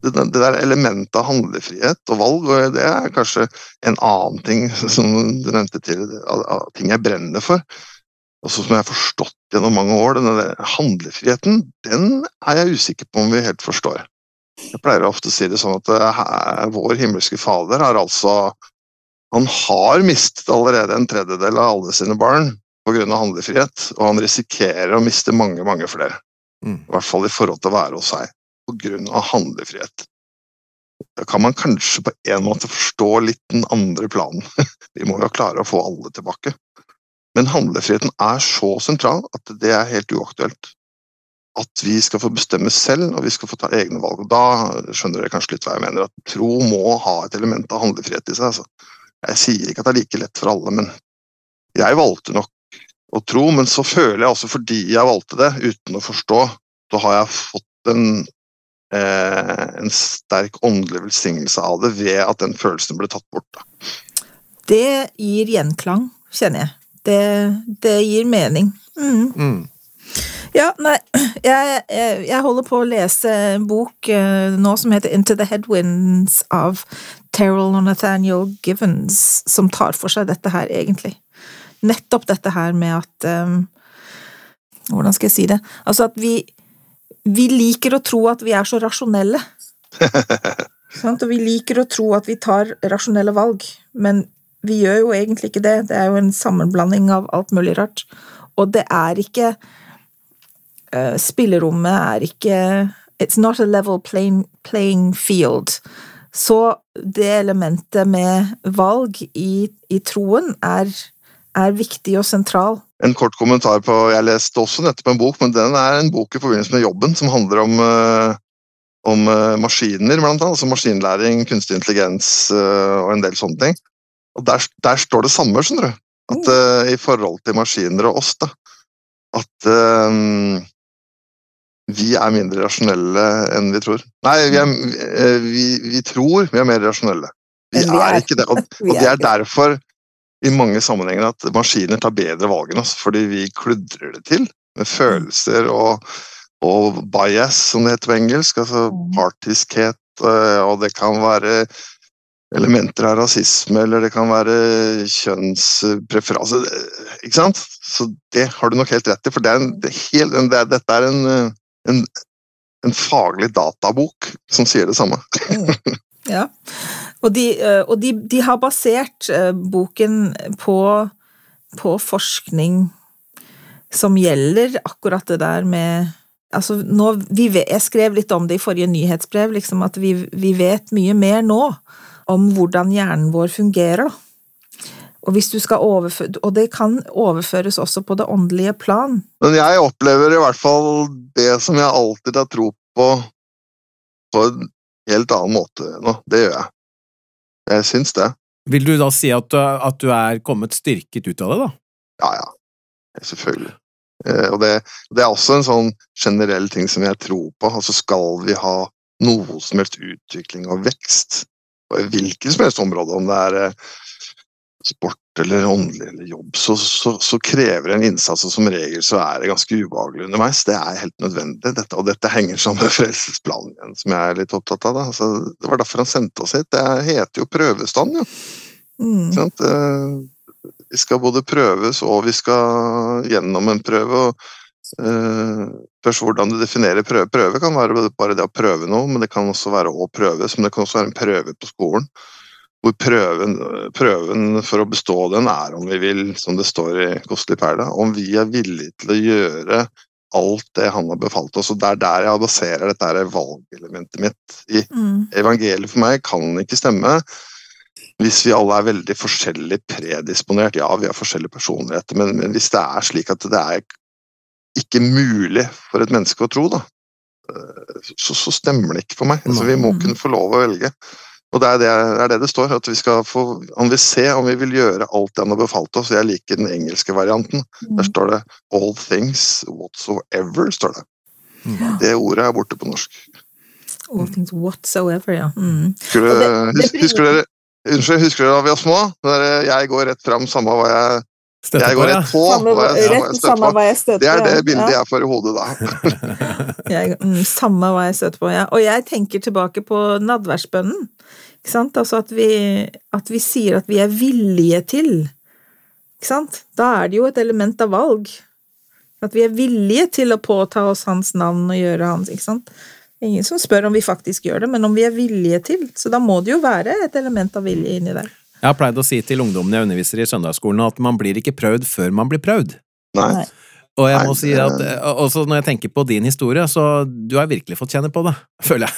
Det, det der elementet av handlefrihet og valg, og det er kanskje en annen ting som du nevnte til, av, av ting jeg brenner for og som jeg har forstått gjennom mange år, denne handlefriheten, den er jeg usikker på om vi helt forstår. Jeg pleier ofte å si det sånn at uh, vår himmelske Fader har altså Han har mistet allerede en tredjedel av alle sine barn pga. handlefrihet, og han risikerer å miste mange, mange flere. Mm. I hvert fall i forhold til å være hos seg, pga. handlefrihet. Da kan man kanskje på en måte forstå litt den andre planen. Vi må jo klare å få alle tilbake. Men handlefriheten er så sentral at det er helt uaktuelt. At vi skal få bestemme selv, og vi skal få ta egne valg. og Da skjønner dere kanskje litt hva jeg mener. At tro må ha et element av handlefrihet i seg. Altså. Jeg sier ikke at det er like lett for alle, men jeg valgte nok å tro. Men så føler jeg også fordi jeg valgte det, uten å forstå, så har jeg fått en, eh, en sterk åndelig velsignelse av det ved at den følelsen ble tatt bort. Da. Det gir gjenklang, kjenner jeg. Det, det gir mening. Mm. Mm. Ja, nei, jeg, jeg, holder på å lese en bok eh, nå som heter Into the Headwinds av Terrell og Nathaniel Givens, som tar for seg dette her, egentlig. Nettopp dette her med at um, Hvordan skal jeg si det? Altså at vi, vi liker å tro at vi er så rasjonelle. Sant? Og vi liker å tro at vi tar rasjonelle valg, men vi gjør jo egentlig ikke det. Det er jo en sammenblanding av alt mulig rart. Og det er ikke eh, Spillerommet er ikke It's not a level playing, playing field. Så det elementet med valg i, i troen er, er viktig og sentral. En kort kommentar på Jeg leste også nettopp en bok, men den er en bok i forbindelse med jobben som handler om, eh, om eh, maskiner, blant annet. Altså maskinlæring, kunstig intelligens og en del sånne ting. Og der, der står det samme, skjønner du. At eh, I forhold til maskiner og oss, da. At eh, vi er mindre rasjonelle enn vi tror. Nei, vi, er, eh, vi, vi tror vi er mer rasjonelle. Vi, vi er, er- ikke det. Og, og det er er derfor i mange sammenhenger at maskiner tar bedre valg enn oss, fordi vi kludrer det til med følelser og, og bias, som det heter på engelsk. Altså Mm. partiskhet, eh, og det kan være elementer av rasisme, eller det kan være kjønnspreferanse. Ikke sant? Så det har du nok helt rett i, for det er en, det er helt, det er, dette er en, eh, en, en faglig databok som sier det samme. Ja. Og, de, eh, og de, de har basert eh, boken på, på forskning som gjelder akkurat det der med Altså, nå, vet, jeg skrev litt om det i forrige nyhetsbrev, liksom, at vi, vi vet mye mer nå om hvordan hjernen vår fungerer. da. Og, hvis du skal overføre, og det kan overføres også på det åndelige plan. Men jeg opplever i hvert fall det som jeg alltid har tro på, på en helt annen måte nå. Det gjør jeg. Jeg syns det. Vil du da si at du, at du er kommet styrket ut av det, da? Ja, ja. Selvfølgelig. Eh, og det, det er også en sånn generell ting som jeg tror på. Altså skal vi ha noe som helst utvikling og vekst, på hvilket som helst område, om det er eh, sport eller åndelig eller jobb, så, så, så krever det en innsats, og som regel så er det ganske ubehagelig underveis. Det er helt nødvendig, dette, og dette henger sammen med frelsesplanen igjen, som jeg er litt opptatt av. Da. Altså, det var derfor han sendte oss hit. Det heter jo prøvestand, jo. Mm. Eh, Vi skal både prøves og vi skal gjennom en prøve. og eh, Spørs hvordan du definerer prøve. Prøve kan være bare det å prøve noe, men det kan også være å prøves. Men det kan også være en prøve på skolen. Hvor prøven, prøven for å bestå den er om vi vil, som det står i Kostelig perle, om vi er villige til å gjøre alt det han har befalt oss. og Det er der jeg baserer dette valgelementet mitt i Mm. evangeliet for meg kan ikke stemme hvis vi alle er veldig forskjellig predisponert. Ja, vi har forskjellige personligheter, men, men hvis det er slik at det er ikke mulig for et menneske å tro, da, eh, så, så stemmer det ikke for meg. Altså, vi må Mm. kunne få lov å velge. Og det er det, er det det står, at vi skal få om vi se om vi vil gjøre alt det han har befalt oss. Jeg liker den engelske varianten. Der står det 'all things whatsoever'. står det. Det ordet er borte på norsk. All things whatsoever, ja. Mm. Husker, hus- husker dere Unnskyld, husker dere da vi var små? Der, jeg går rett fram, samme hva jeg Støtte Jeg går rett på. Samme, hva jeg, rett støtter samme på. hva jeg støter Det er det bildet Ja. jeg får i hodet da. Jeg, mm, samme hva jeg støter på, ja. Og jeg tenker tilbake på nadværsbønnen. Ikke sant? Altså at vi, at vi sier at vi er villige til. Ikke sant? Da er det jo et element av valg. At vi er villige til å påta oss hans navn og gjøre hans, ikke sant? Ingen som spør om vi faktisk gjør det, men om vi er villige til. Så da må det jo være et element av vilje inni der. Jeg har pleid å si til ungdommene jeg underviser i søndagsskolen at man blir ikke prøvd før man blir prøvd. Nei. Og jeg Nei, må si at, også når jeg tenker på din historie, så du har virkelig fått kjenne på det, føler jeg.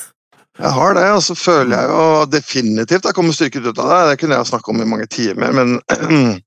Jeg har det, og så føler jeg jo definitivt jeg kommer styrket ut av det. Det kunne jeg snakke om i mange timer, men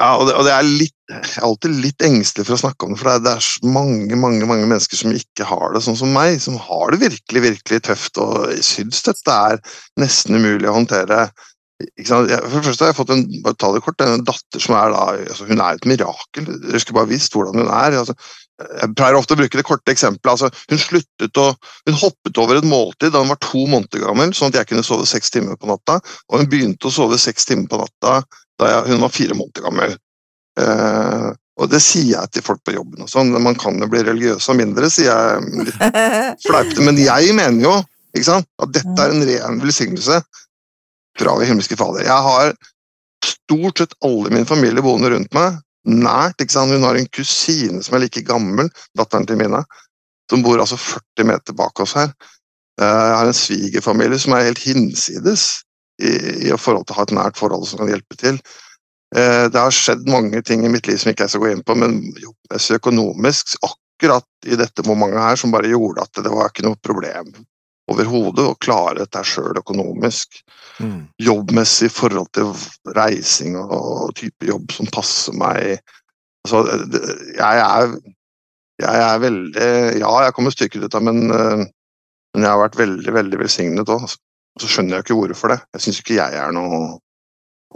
ja, og det, og det er litt Jeg er alltid litt engstelig for å snakke om det, for det er, det er mange mange, mange mennesker som ikke har det sånn som meg, som har det virkelig virkelig tøft, og syns dette er nesten umulig å håndtere. For det første har jeg fått en bare ta det kort, en datter som er da altså Hun er et mirakel. Dere skulle bare visst hvordan hun er. Altså, jeg pleier ofte å bruke det korte eksempelet. Altså, hun sluttet å, hun hoppet over et måltid da hun var to måneder gammel, sånn at jeg kunne sove seks timer på natta. Og hun begynte å sove seks timer på natta da jeg, hun var fire måneder gammel. Eh, og det sier jeg til folk på jobben og sånn. Man kan jo bli religiøs av mindre, sier jeg Fleipte. Men jeg mener jo sant, at dette er en ren velsignelse vår himmelske Fader. Jeg har stort sett alle min familie boende rundt meg. Nært. ikke sant? Hun har en kusine som er like gammel, datteren til Mina, som bor altså 40 meter bak oss her. Eh, Jeg har en svigerfamilie som er helt hinsides i, i forhold til å ha et nært forhold som kan hjelpe til. Eh, Det har skjedd mange ting i mitt liv som ikke jeg skal gå inn på, men jobbmessig økonomisk akkurat i dette momentet her som bare gjorde at det var ikke noe problem overhodet å klare dette sjøl økonomisk. Mm. Jobbmessig i forhold til reising og, og type jobb som passer meg. Altså, jeg er jeg er veldig Ja, jeg kommer styrket ut av men, eh, men jeg har vært veldig, veldig velsignet òg. Og så skjønner jeg ikke hvorfor det. Jeg syns ikke jeg er noe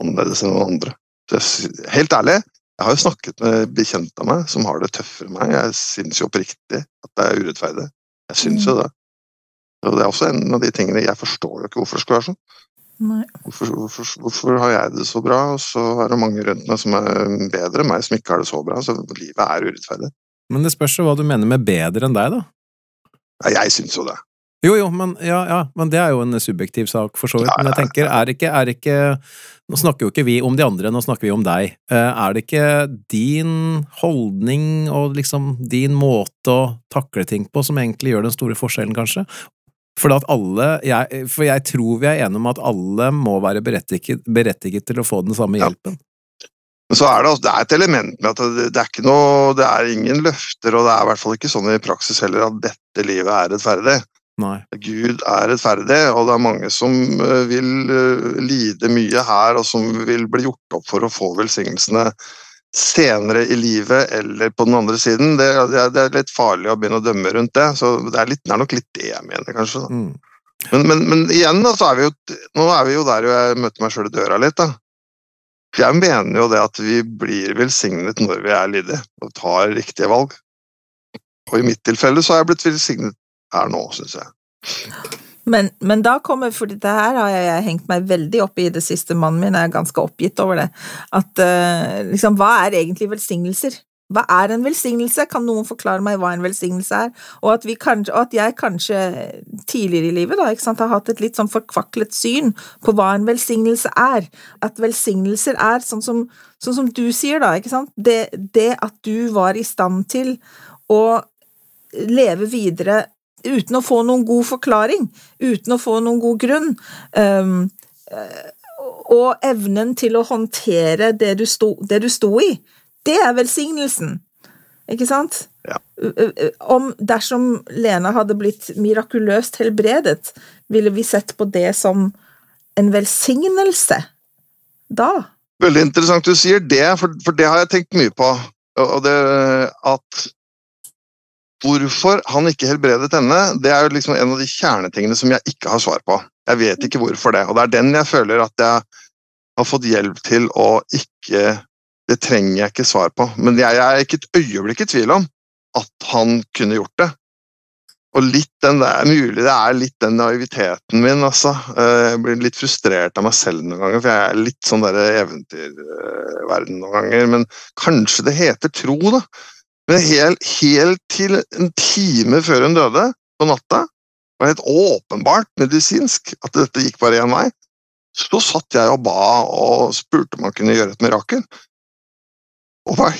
annerledes enn noen andre. Så jeg, helt ærlig, jeg har jo snakket med bekjente av meg som har det tøffere enn meg. Jeg syns jo oppriktig at det er urettferdig. Jeg syns jo det. Og det er også en av de tingene Jeg forstår jo ikke hvorfor det skulle være sånn. Nei. Hvorfor, hvorfor, hvorfor har jeg det så bra, og så er det mange rundt meg som er bedre enn meg, som ikke har det så bra. Så livet er urettferdig. Men det spørs jo hva du mener med bedre enn deg, da. Ja, jeg syns jo det. Jo, jo, men, ja, ja, men det er jo en subjektiv sak, for så vidt. Men jeg tenker, er ikke, er ikke Nå snakker jo ikke vi om de andre, nå snakker vi om deg. Eh, Er det ikke din holdning og liksom din måte å takle ting på som egentlig gjør den store forskjellen, kanskje? For, at alle, jeg, for jeg tror vi er enige om at alle må være berettiget, berettiget til å få den samme Ja. hjelpen. Men så er det, det er et element med at det, det er ikke noe Det er ingen løfter, og det er i hvert fall ikke sånn i praksis heller at dette livet er rettferdig. Nei. Gud er rettferdig, og det er mange som eh, vil eh, lide mye her, og som vil bli gjort opp for å få velsignelsene senere i livet eller på den andre siden. Det, det, er- det litt farlig å begynne å dømme rundt det, så det er, litt, det er nok litt det jeg mener, kanskje. Mm. Men, men, men igjen, da, så er vi jo, nå er vi jo der jeg møter meg sjøl i døra litt. da. Jeg mener jo det at vi blir velsignet når vi er lydige og tar riktige valg. Og i mitt tilfelle så har jeg blitt velsignet her nå, syns jeg. Men, men da kommer, for dette her har jeg hengt meg veldig opp i det siste, mannen min er ganske oppgitt over det, at eh, liksom, hva er egentlig velsignelser? Hva er en velsignelse? Kan noen forklare meg hva en velsignelse er? Og at, kanskje, og at jeg kanskje tidligere i livet da, sant, har hatt et litt sånn forkvaklet syn på hva en velsignelse er. At velsignelser er sånn som, sånn som du sier, da, ikke sant? Det, det at du var i stand til å leve videre uten å få noen god forklaring, uten å få noen god grunn. Um, eh, og evnen til å håndtere det du sto, det du sto i. Det er velsignelsen. Ikke sant? Ja. Om dersom Lena hadde blitt mirakuløst helbredet, ville vi sett på det som en velsignelse da? Veldig interessant du sier det, for, for det har jeg tenkt mye på. Og det at Hvorfor han ikke helbredet henne, det er jo liksom en av de kjernetingene som jeg ikke har svar på. Jeg vet ikke hvorfor det, og det er den jeg føler at jeg har fått hjelp til å ikke Det trenger jeg ikke svar på, men jeg, jeg er ikke et øyeblikk i tvil om at han kunne gjort det. Og litt den der, mulig det er litt den naiviteten min, altså. Eh, Jeg blir litt frustrert av meg selv noen ganger, for jeg er litt sånn der eventyrverden noen ganger. Men kanskje det heter tro, da. Men helt, helt til en time før hun døde, på natta, var helt åpenbart medisinsk at dette gikk bare én vei. Så satt jeg og ba og spurte om han kunne gjøre et mirakel. Og var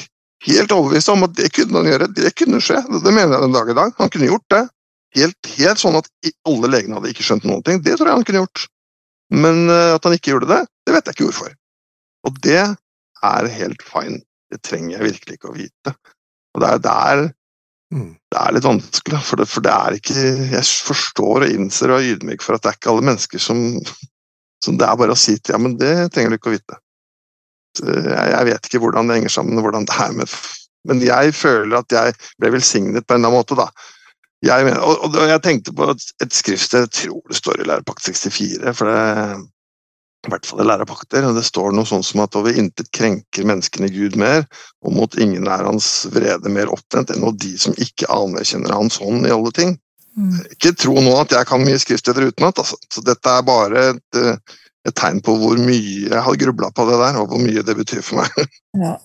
helt overbevist om at det kunne han gjøre. Det kunne skje. Det mener jeg den dag i dag. Han kunne gjort det. Helt, helt sånn at alle legene hadde ikke skjønt noen ting. Det tror jeg han kunne gjort. Men eh, at han ikke gjorde det, det vet jeg ikke hvorfor. Og det er helt fine. Det trenger jeg virkelig ikke å vite. Og det er der Mm. det er litt vanskelig, for det, for det er ikke Jeg forstår og innser og er ydmyk for at det er ikke alle mennesker som, som det er bare å si til Ja, men det trenger du ikke å vite. Jeg, jeg vet ikke hvordan det henger sammen, hvordan det er med Men jeg føler at jeg ble velsignet på en eller annen måte, da. Jeg, og, og jeg tenkte på et, et skriftsted, jeg tror det står i Lærepakt 64, for det i hvert fall i lærepakter. Det står noe sånn som at over intet krenker menneskene Gud mer, og mot ingen er hans vrede mer opptent enn de som ikke anerkjenner hans hånd i alle ting. Mm. Ikke tro nå at jeg kan mye skriftsteder utenat, altså. Så dette er bare et, eh, et, tegn på hvor mye jeg har grubla på det der, og hvor mye det betyr for meg. Ja.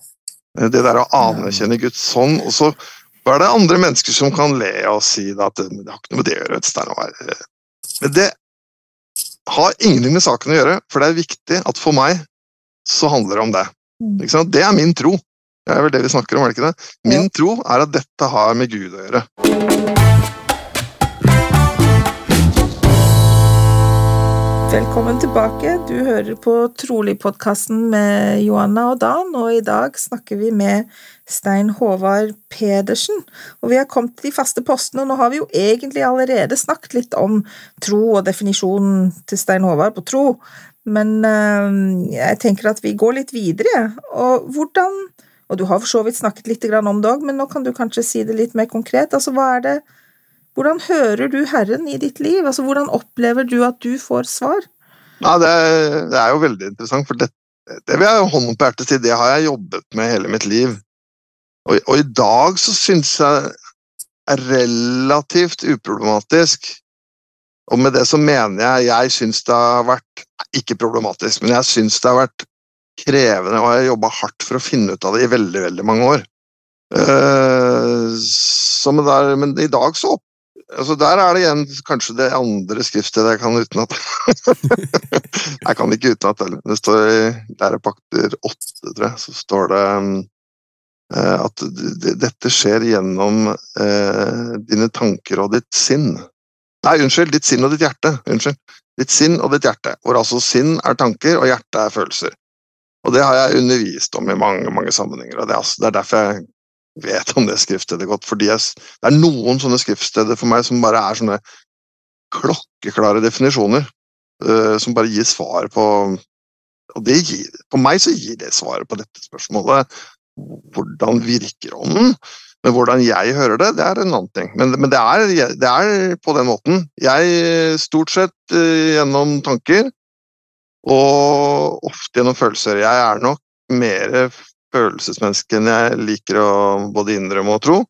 Det der å anerkjenne Guds hånd, og så er det andre mennesker som kan le og si at det har ikke noe med det å gjøre. Men det har ingenting med saken å gjøre, for det er viktig at for meg så handler det om det. Mm. Det er min tro. Det er vel det vi snakker om, er det ikke det? Min tro er at dette har med Gud å gjøre. Velkommen tilbake. Du hører på Trolig-podkasten med Joanna og Dan, og i dag snakker vi med Stein Håvard Pedersen. Og vi har kommet til de faste postene, og nå har vi jo egentlig allerede snakket litt om tro og definisjonen til Stein Håvard på tro, men øh, jeg tenker at vi går litt videre. Og hvordan Og du har for så vidt snakket litt om det òg, men nå kan du kanskje si det litt mer konkret. Altså, hva er det hvordan hører du Herren i ditt liv? Altså, Hvordan opplever du at du får svar? Ja, det, er, det er jo veldig interessant, for det, det vil jeg hånden på hjertet si, det har jeg jobbet med hele mitt liv. Og, og i dag så syns jeg er relativt uproblematisk. Og med det så mener jeg jeg syns det har vært Ikke problematisk, men jeg syns det har vært krevende, og jeg har jobba hardt for å finne ut av det i veldig, veldig mange år. Uh, der, men i dag så altså Der er det igjen kanskje det andre skriftstedet jeg kan utenat. jeg kan ikke utenat heller. Det står i lærepakter 8, tror jeg, så står det eh, at dette skjer gjennom eh, dine tanker og ditt sinn. Nei, unnskyld, ditt sinn og ditt hjerte. Unnskyld. Ditt sinn og ditt hjerte, hvor altså sinn er tanker og hjerte er følelser. Og det har jeg undervist om i mange mange sammenhenger. og Det er, altså, det er derfor jeg vet om det skriftstedet godt. fordi jeg, det er noen sånne skriftsteder for meg som bare er sånne klokkeklare definisjoner. Uh, som bare gir svar på Og det gir, på meg så gir det svaret på dette spørsmålet. Hvordan virker ånden? Men hvordan jeg hører det, det er en annen ting. Men, men det, er, det, er, på den måten. Jeg stort sett uh, gjennom tanker, og ofte gjennom følelser. Jeg er nok mer følelsesmenneske enn jeg liker å både innrømme og tro.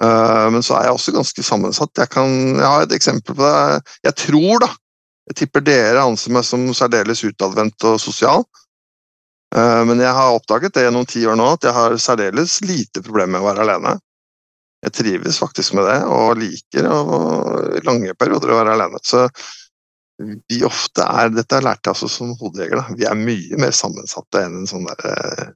Uh, men så er jeg også ganske sammensatt. Jeg, kan, jeg har et eksempel på det. Jeg tror, da Jeg tipper dere anser meg som særdeles utadvendt og sosial. Uh, men jeg har oppdaget det gjennom ti år nå at jeg har særdeles lite problemer med å være alene. Jeg trives faktisk med det, og liker å lange perioder å være alene. Så vi ofte er Dette lærte jeg altså som hodejeger. Vi er mye mer sammensatte enn en sånn der, eh,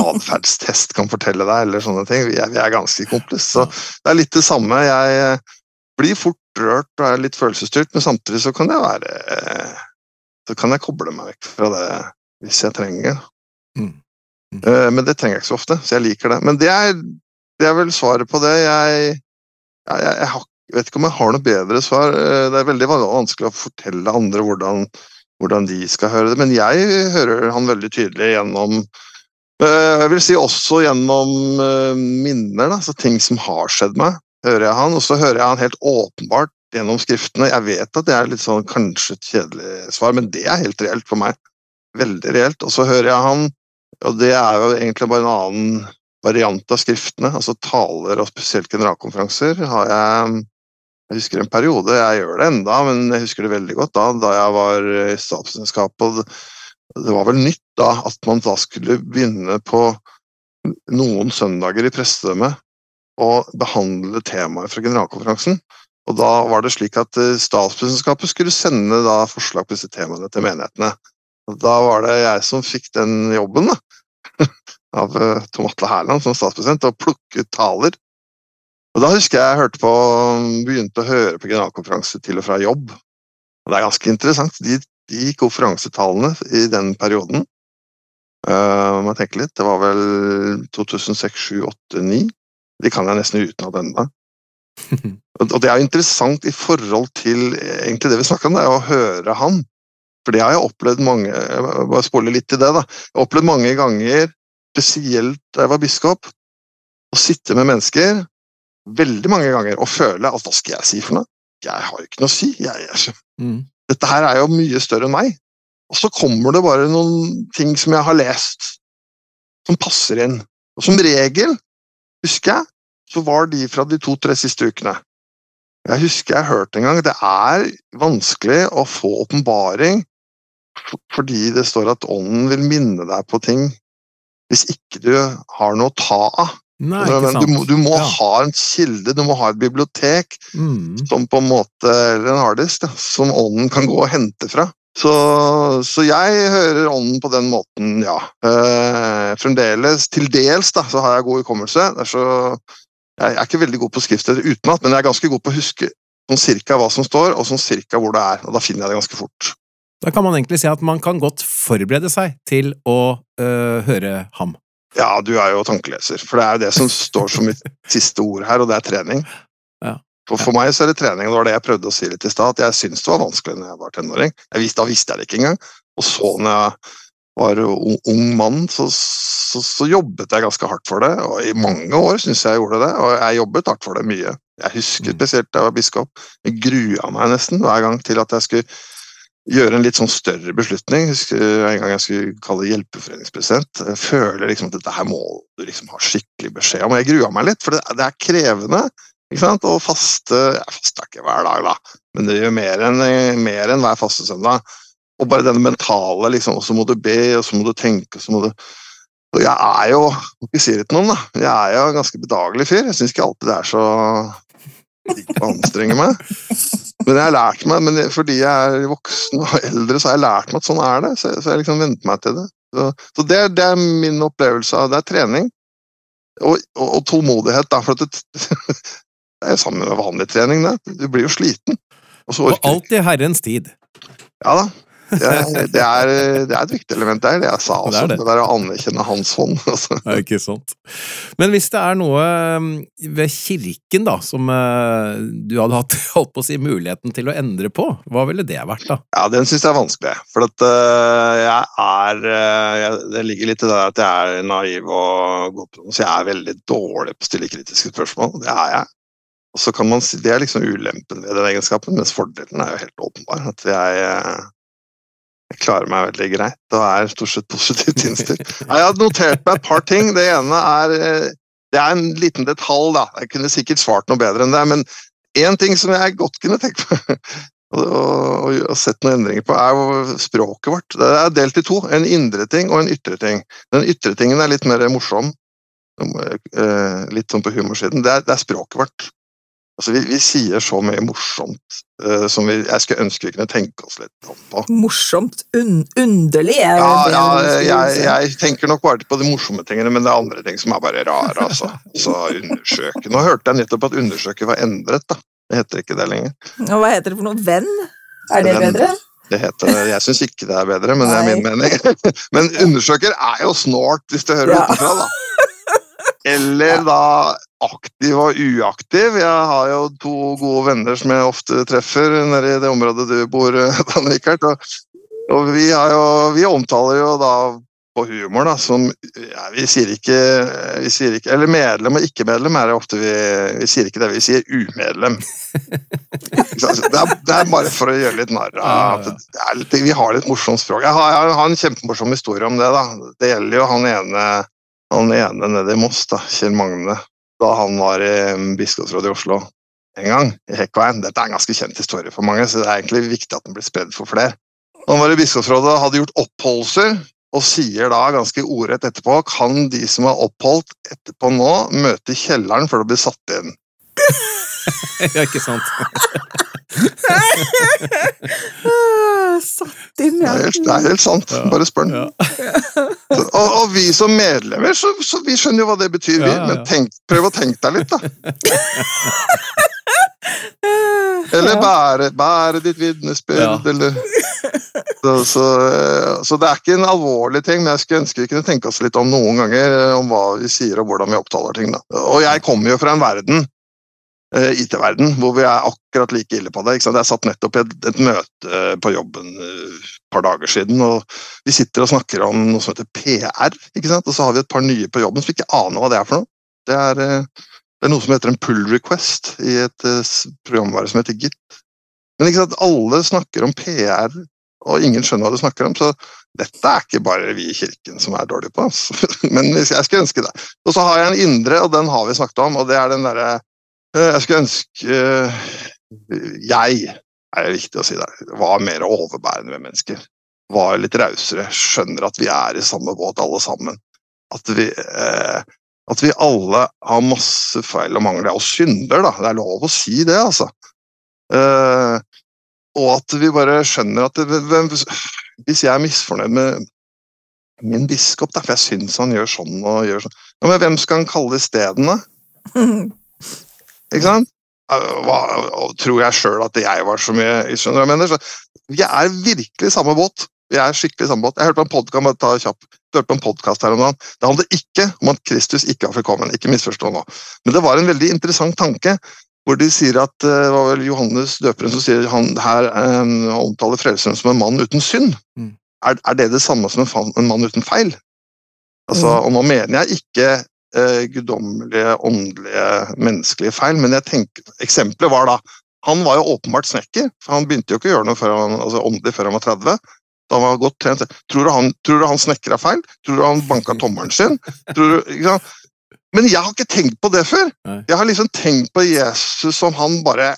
atferdstest kan fortelle deg, eller sånne ting. Vi er, vi er ganske komplis. Så det er litt det samme. Jeg eh, blir fort rørt og er litt følelsesstyrt, men samtidig så kan jeg være eh, Så kan jeg koble meg vekk fra det hvis jeg trenger. Mm. Mm. Eh, men det trenger jeg ikke så ofte, så jeg liker det. Men det er, det er vel svaret på det. Jeg, jeg, jeg, har, jeg, vet ikke om jeg har noe bedre svar. Det er veldig vanskelig å fortelle andre hvordan, hvordan de skal høre det, men jeg hører han veldig tydelig gjennom jeg vil si også gjennom eh, minner, da, ting som har skjedd meg, hører jeg han. Og så hører jeg han helt åpenbart gjennom skriftene. Jeg vet at det er litt sånn kanskje et kjedelig svar, men det er helt reelt for meg. Veldig reelt. Og så hører jeg han, og det er jo egentlig bare en annen variant av skriftene, altså taler og spesielt generalkonferanser, har jeg jeg husker en periode, jeg gjør det enda, men jeg husker det veldig godt da, da jeg var i statsvitenskap det var vel nytt da at man da skulle begynne på noen søndager i prestedømmet å behandle temaet fra generalkonferansen. Og da var det slik at eh, statspresidentskapet skulle sende da forslag på disse temaene til menighetene. Og da var det jeg som fikk den jobben, da, av eh, Tom Atle Hærland som statspresident, å plukke taler. Og da husker jeg jeg på, begynte å høre på generalkonferanse til og fra jobb. Og det er ganske interessant. De de konferansetallene i den perioden uh, må jeg tenke litt, Det var vel 2006, 2007, 2008, 2009. De kan jeg nesten utenat ennå. og det er jo interessant i forhold til egentlig det vi snakker om, det er å høre han. For det har jeg opplevd mange jeg bare spoler litt til det da, jeg har opplevd mange ganger, spesielt da jeg var biskop, å sitte med mennesker veldig mange ganger og føle at hva skal jeg si for noe? Jeg har jo ikke noe å si. Jeg, jeg, mm. Dette her er jo mye større enn meg. Og så kommer det bare noen ting som jeg har lest, som passer inn. Og som regel, husker jeg, så var de fra de to-tre siste ukene. Jeg husker jeg hørte en gang det er vanskelig å få åpenbaring fordi det står at ånden vil minne deg på ting hvis ikke du har noe å ta av. Nei. Du må, du må Ja. ha en kilde, du må ha et bibliotek Mm. som på en måte, eller en harddisk, som ånden kan gå og hente fra. Så, så jeg hører ånden på den måten, ja. Eh, fremdeles, til dels, da, så har jeg god hukommelse. Så, jeg er ikke veldig god på skrifter utenat, men jeg er ganske god på å huske sånn cirka hva som står, og sånn cirka hvor det er. Og da finner jeg det ganske fort. Da kan man egentlig si at man kan godt forberede seg til å øh, høre ham. Ja, du er jo tankeleser, for det er jo det som står som mitt siste ord her, og det er trening. Ja. For, for meg så er det trening, og det var det jeg prøvde å si litt i stad, at jeg syntes det var vanskelig når jeg var tenåring. Jeg visste, da visste jeg det ikke engang. Og så når jeg var ung, ung mann, så, så, så jobbet jeg ganske hardt for det. Og i mange år syns jeg jeg gjorde det, og jeg jobbet hardt for det mye. Jeg husker Mm. spesielt da jeg var biskop. Jeg grua meg nesten hver gang til at jeg skulle gjøre en litt sånn større beslutning. En gang jeg skulle kalle hjelpeforeningspresident. Jeg føler liksom at dette her må du liksom ha skikkelig beskjed om. Jeg grua meg litt, for det, det er krevende. ikke sant? Og faste Jeg faster ikke hver dag, da, men det gjør mer enn mer enn hver fastesøndag. Og bare denne mentale liksom, Og så må du be, og så må du tenke, og så må du og jeg er jo ikke si det til noen, da. Jeg er jo en ganske bedagelig fyr. Jeg syns ikke alltid det er så digg å anstrenge meg. Men jeg har lært meg, men fordi jeg er voksen og eldre, så har jeg lært meg at sånn er det. Så jeg, så jeg liksom venter meg til det. Så, så det, det er min opplevelse av det er trening. Og, og, og tålmodighet, da. For det, det er jo sammen med vanlig trening, det. Du blir jo sliten. Og så Og alt i Herrens tid. Ja da. Det, er- det, er, det er et viktig element der, det jeg sa Det også. er Det, det. der å anerkjenne hans hånd. Altså. Ja, ikke sant. Men hvis det er noe ved kirken da, som øh, du hadde hatt holdt på å si, muligheten til å endre på, hva ville det vært da? Ja, den syns jeg er vanskelig. For at øh, jeg er øh, jeg, Det ligger litt i det at jeg er naiv og god på Så jeg er veldig dårlig på å stille kritiske spørsmål. Det er jeg. Og så kan man si, Det er liksom ulempen ved den egenskapen, mens fordelen er jo helt åpenbar. At jeg, jeg klarer meg veldig greit og er stort sett positivt innstilt. Jeg har notert meg et par ting. Det ene er øh, Det er en liten detalj, da. Jeg kunne sikkert svart noe bedre enn det. Men én ting som jeg godt kunne tenkt på og, og, og sett noen endringer på, er språket vårt. Det er delt i to. En indre ting og en ytre ting. Den ytre tingen er litt mer morsom. eh, Litt sånn på humorsiden. Det er, det er språket vårt. Altså, vi, vi sier så mye morsomt uh, som vi, jeg skulle ønske vi kunne tenke oss litt om på. Morsomt. Un underlig. er Ja, det ja, jeg, jeg tenker nok bare på de morsomme tingene, men det er andre ting som er bare rare. Altså. Så undersøke Nå hørte jeg nettopp at undersøke var endret, da. Det heter ikke det lenger. Og hva heter det for noe? Venn? Er det bedre? Det heter, jeg syns ikke det er bedre, men det er min mening. Men undersøker er jo snålt, hvis du hører Ja. utenfra, da. Eller da aktiv og uaktiv. Jeg har jo to gode venner som jeg ofte treffer nede i det området du bor, Dan Rikard. Og, og vi, har jo, vi omtaler jo da på humor, da, som ja, Vi sier ikke, vi sier ikke Eller medlem og ikke-medlem er det ofte vi Vi sier ikke det, vi sier umedlem. Det er, det er bare for å gjøre litt narr av Vi har litt morsomt språk. Jeg har, jeg har en kjempemorsom historie om det. da. Det gjelder jo han ene, han ene nede i Moss, da, Kjell Magne, da han var i mm, biskopsrådet i Oslo en gang, i Hekkveien. Dette er en ganske kjent historie for mange, så det er egentlig viktig at den blir spredd for flere. Han var i biskopsrådet og hadde gjort oppholdelser, og sier da ganske ordrett etterpå kan de som har oppholdt etterpå nå, møte i kjelleren før det blir satt inn. ja, ikke sant? Satt inn, Det ja. er helt, det er helt sant. Ja. Bare spør den. Ja. Og, og vi som medlemmer, så, så vi skjønner jo hva det betyr, vi. Men tenk, prøv å tenke deg litt, da. Eller bære, bære ditt vitnesbyrd, Ja. eller så, så, så det er ikke en alvorlig ting, men jeg skulle ønske vi kunne tenke oss litt om noen ganger eh, om hva vi sier og hvordan vi opptaler ting. Da. Og jeg kommer jo fra en verden, eh, IT-verden, hvor vi er akkurat like ille på det. Jeg satt nettopp i et, et møte på jobben eh, et par dager siden, og vi sitter og snakker om noe som heter PR, ikke sant? og så har vi et par nye på jobben som ikke aner hva det er for noe. Det er, eh, det er noe som heter en pull request i et eh, programvare som heter Git. Men ikke sant, alle snakker om PR og ingen skjønner hva de snakker om. Så dette er ikke bare vi i kirken som er dårlige på, altså. men jeg skulle ønske det. Og så har jeg en indre, og den har vi snakket om, og det er den derre eh, Jeg skulle ønske eh, Jeg, er det viktig å si der, var mer overbærende med mennesker. Var litt rausere. Skjønner at vi er i samme båt alle sammen. At vi, eh, at vi alle har masse feil og mangler, og synder, da. Det er lov å si det, altså. Eh, og at vi bare skjønner at det, hvis jeg er misfornøyd med min biskop, da, for jeg syns han gjør sånn og gjør sånn ja, Men hvem skal han kalle isteden, da? Ikke sant? Hva, tror jeg sjøl at jeg var så mye skjønner jeg mener? Så vi er virkelig samme båt. Vi er skikkelig samme båt. Jeg hørte på en podkast hørte på en podcast her om dagen. Det handlet ikke om at Kristus ikke var fullkommen. Ikke misforstå nå. Men det var en veldig interessant tanke hvor de sier at eh, det var vel Johannes døperen som sier han her um, omtaler frelseren som en mann uten synd. Mm. Er, er, det det samme som en, en mann uten feil? Altså, mm. Og nå mener jeg ikke uh, guddommelige, åndelige, menneskelige feil, men jeg tenker, eksempelet var da Han var jo åpenbart snekker, for han begynte jo ikke å gjøre noe før han, altså, åndelig før han var 30. Da han var godt trent. Tror du han, tror du han snekra feil? Tror du han banka tommelen sin? Tror du, ikke sant? Men jeg har ikke tenkt på det før. Jeg har liksom tenkt på Jesus som han bare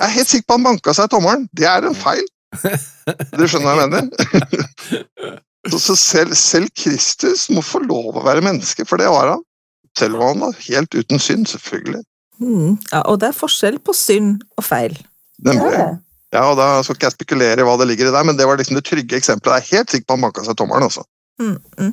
Jeg er helt sikker på han banka seg i tommelen. Det er en feil. Dere skjønner hva jeg mener? så selv, selv, Kristus må få lov å være menneske, for det var han. Selv om han var helt uten synd, selvfølgelig. Mm, ja, og det er forskjell på synd og feil. Nemlig. Ja, og da skal ikke jeg spekulere i hva det ligger i der, men det var liksom det trygge eksempelet. Jeg er helt sikker på han banka seg tommelen, altså. Mm, mm.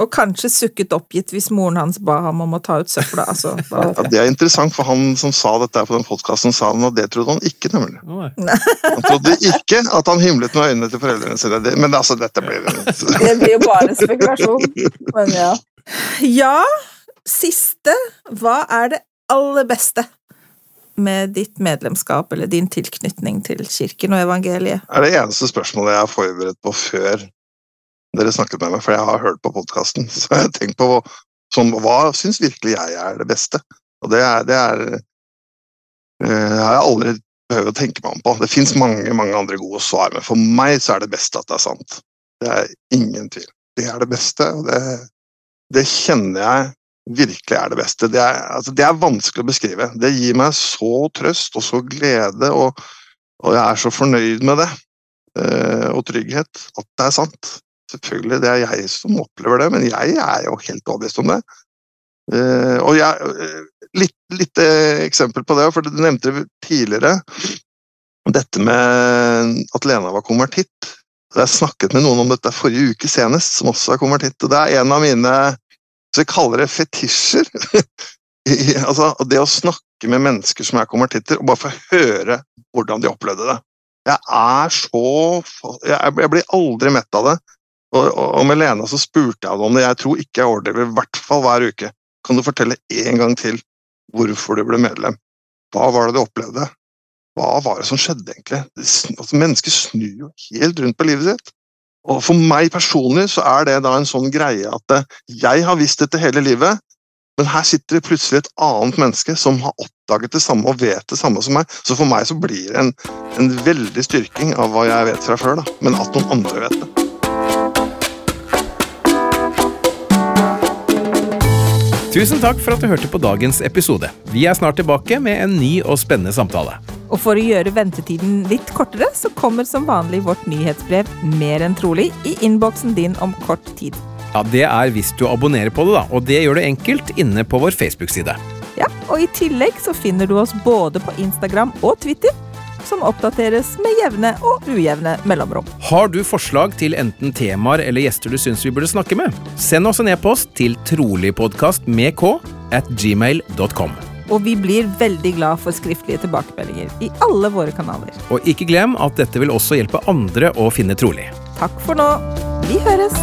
Og kanskje sukket oppgitt hvis moren hans ba ham om å ta ut søpla. Altså, ja, det er interessant, for han som sa dette på den podkasten, sa han at det trodde han ikke, nemlig. Han trodde ikke at han himlet med øynene til foreldrene sine. Men altså, dette blir Det blir jo bare spekulasjon. Men ja. Ja, siste. Hva er det aller beste med ditt medlemskap eller din tilknytning til kirken og evangeliet? Det er det eneste spørsmålet jeg har forberedt på før dere snakket med meg, for jeg har hørt på podkasten. Så jeg har tenkt på sånn, hva syns virkelig jeg er det beste? Og det er, det er øh, har jeg aldri behøvd å tenke meg om på. Det fins mange mange andre gode svar, men for meg så er det beste at det er sant. Det er ingen tvil. Det er det beste, og det, det kjenner jeg virkelig er det beste. Det er, altså, det er, vanskelig å beskrive. Det gir meg så trøst og så glede, og, og jeg er så fornøyd med det. Uh, og trygghet at det er sant. Selvfølgelig, det er jeg som opplever det, men jeg er jo helt overbevist om det. Uh, og jeg, uh, litt, litt uh, eksempel på det, for du nevnte tidligere dette med at Lena var konvertitt. Jeg snakket med noen om dette forrige uke senest, som også er konvertitt. og Det er en av mine så jeg kaller det fetisjer. altså, det å snakke med mennesker som er konvertitter, og bare få høre hvordan de opplevde det. Jeg er så Jeg blir aldri mett av det. Og, og med Lena så spurte jeg om det. Jeg tror ikke jeg overdriver, i hvert fall hver uke. Kan du fortelle en gang til hvorfor du ble medlem? Hva var det du opplevde? Hva var det som skjedde, egentlig? Altså, mennesker snur jo helt rundt på livet sitt. Og For meg personlig så er det da en sånn greie at eh, jeg har visst dette hele livet, men her sitter det plutselig et annet menneske som har oppdaget det samme og vet det samme som meg. Så for meg så blir det en, en veldig styrking av hva jeg vet fra før, da. men at noen andre vet det. Tusen takk for at du hørte på dagens episode. Vi er snart tilbake med en ny og spennende samtale. Og for å gjøre ventetiden litt kortere, så kommer som vanlig vårt nyhetsbrev mer enn trolig i innboksen din om kort tid. Ja, Det er hvis du abonnerer på det, da, og det gjør du enkelt inne på vår Facebook-side. Ja, og i tillegg så finner du oss både på Instagram og Twitter som oppdateres med jevne og ujevne mellomrom. Har du forslag til enten temaer eller gjester du syns vi burde snakke med? Send oss en e-post til troligpodkast med k at gmail.com. Og vi blir veldig glad for skriftlige tilbakemeldinger i alle våre kanaler. Og ikke glem at dette vil også hjelpe andre å finne trolig. Takk for nå. Vi høres!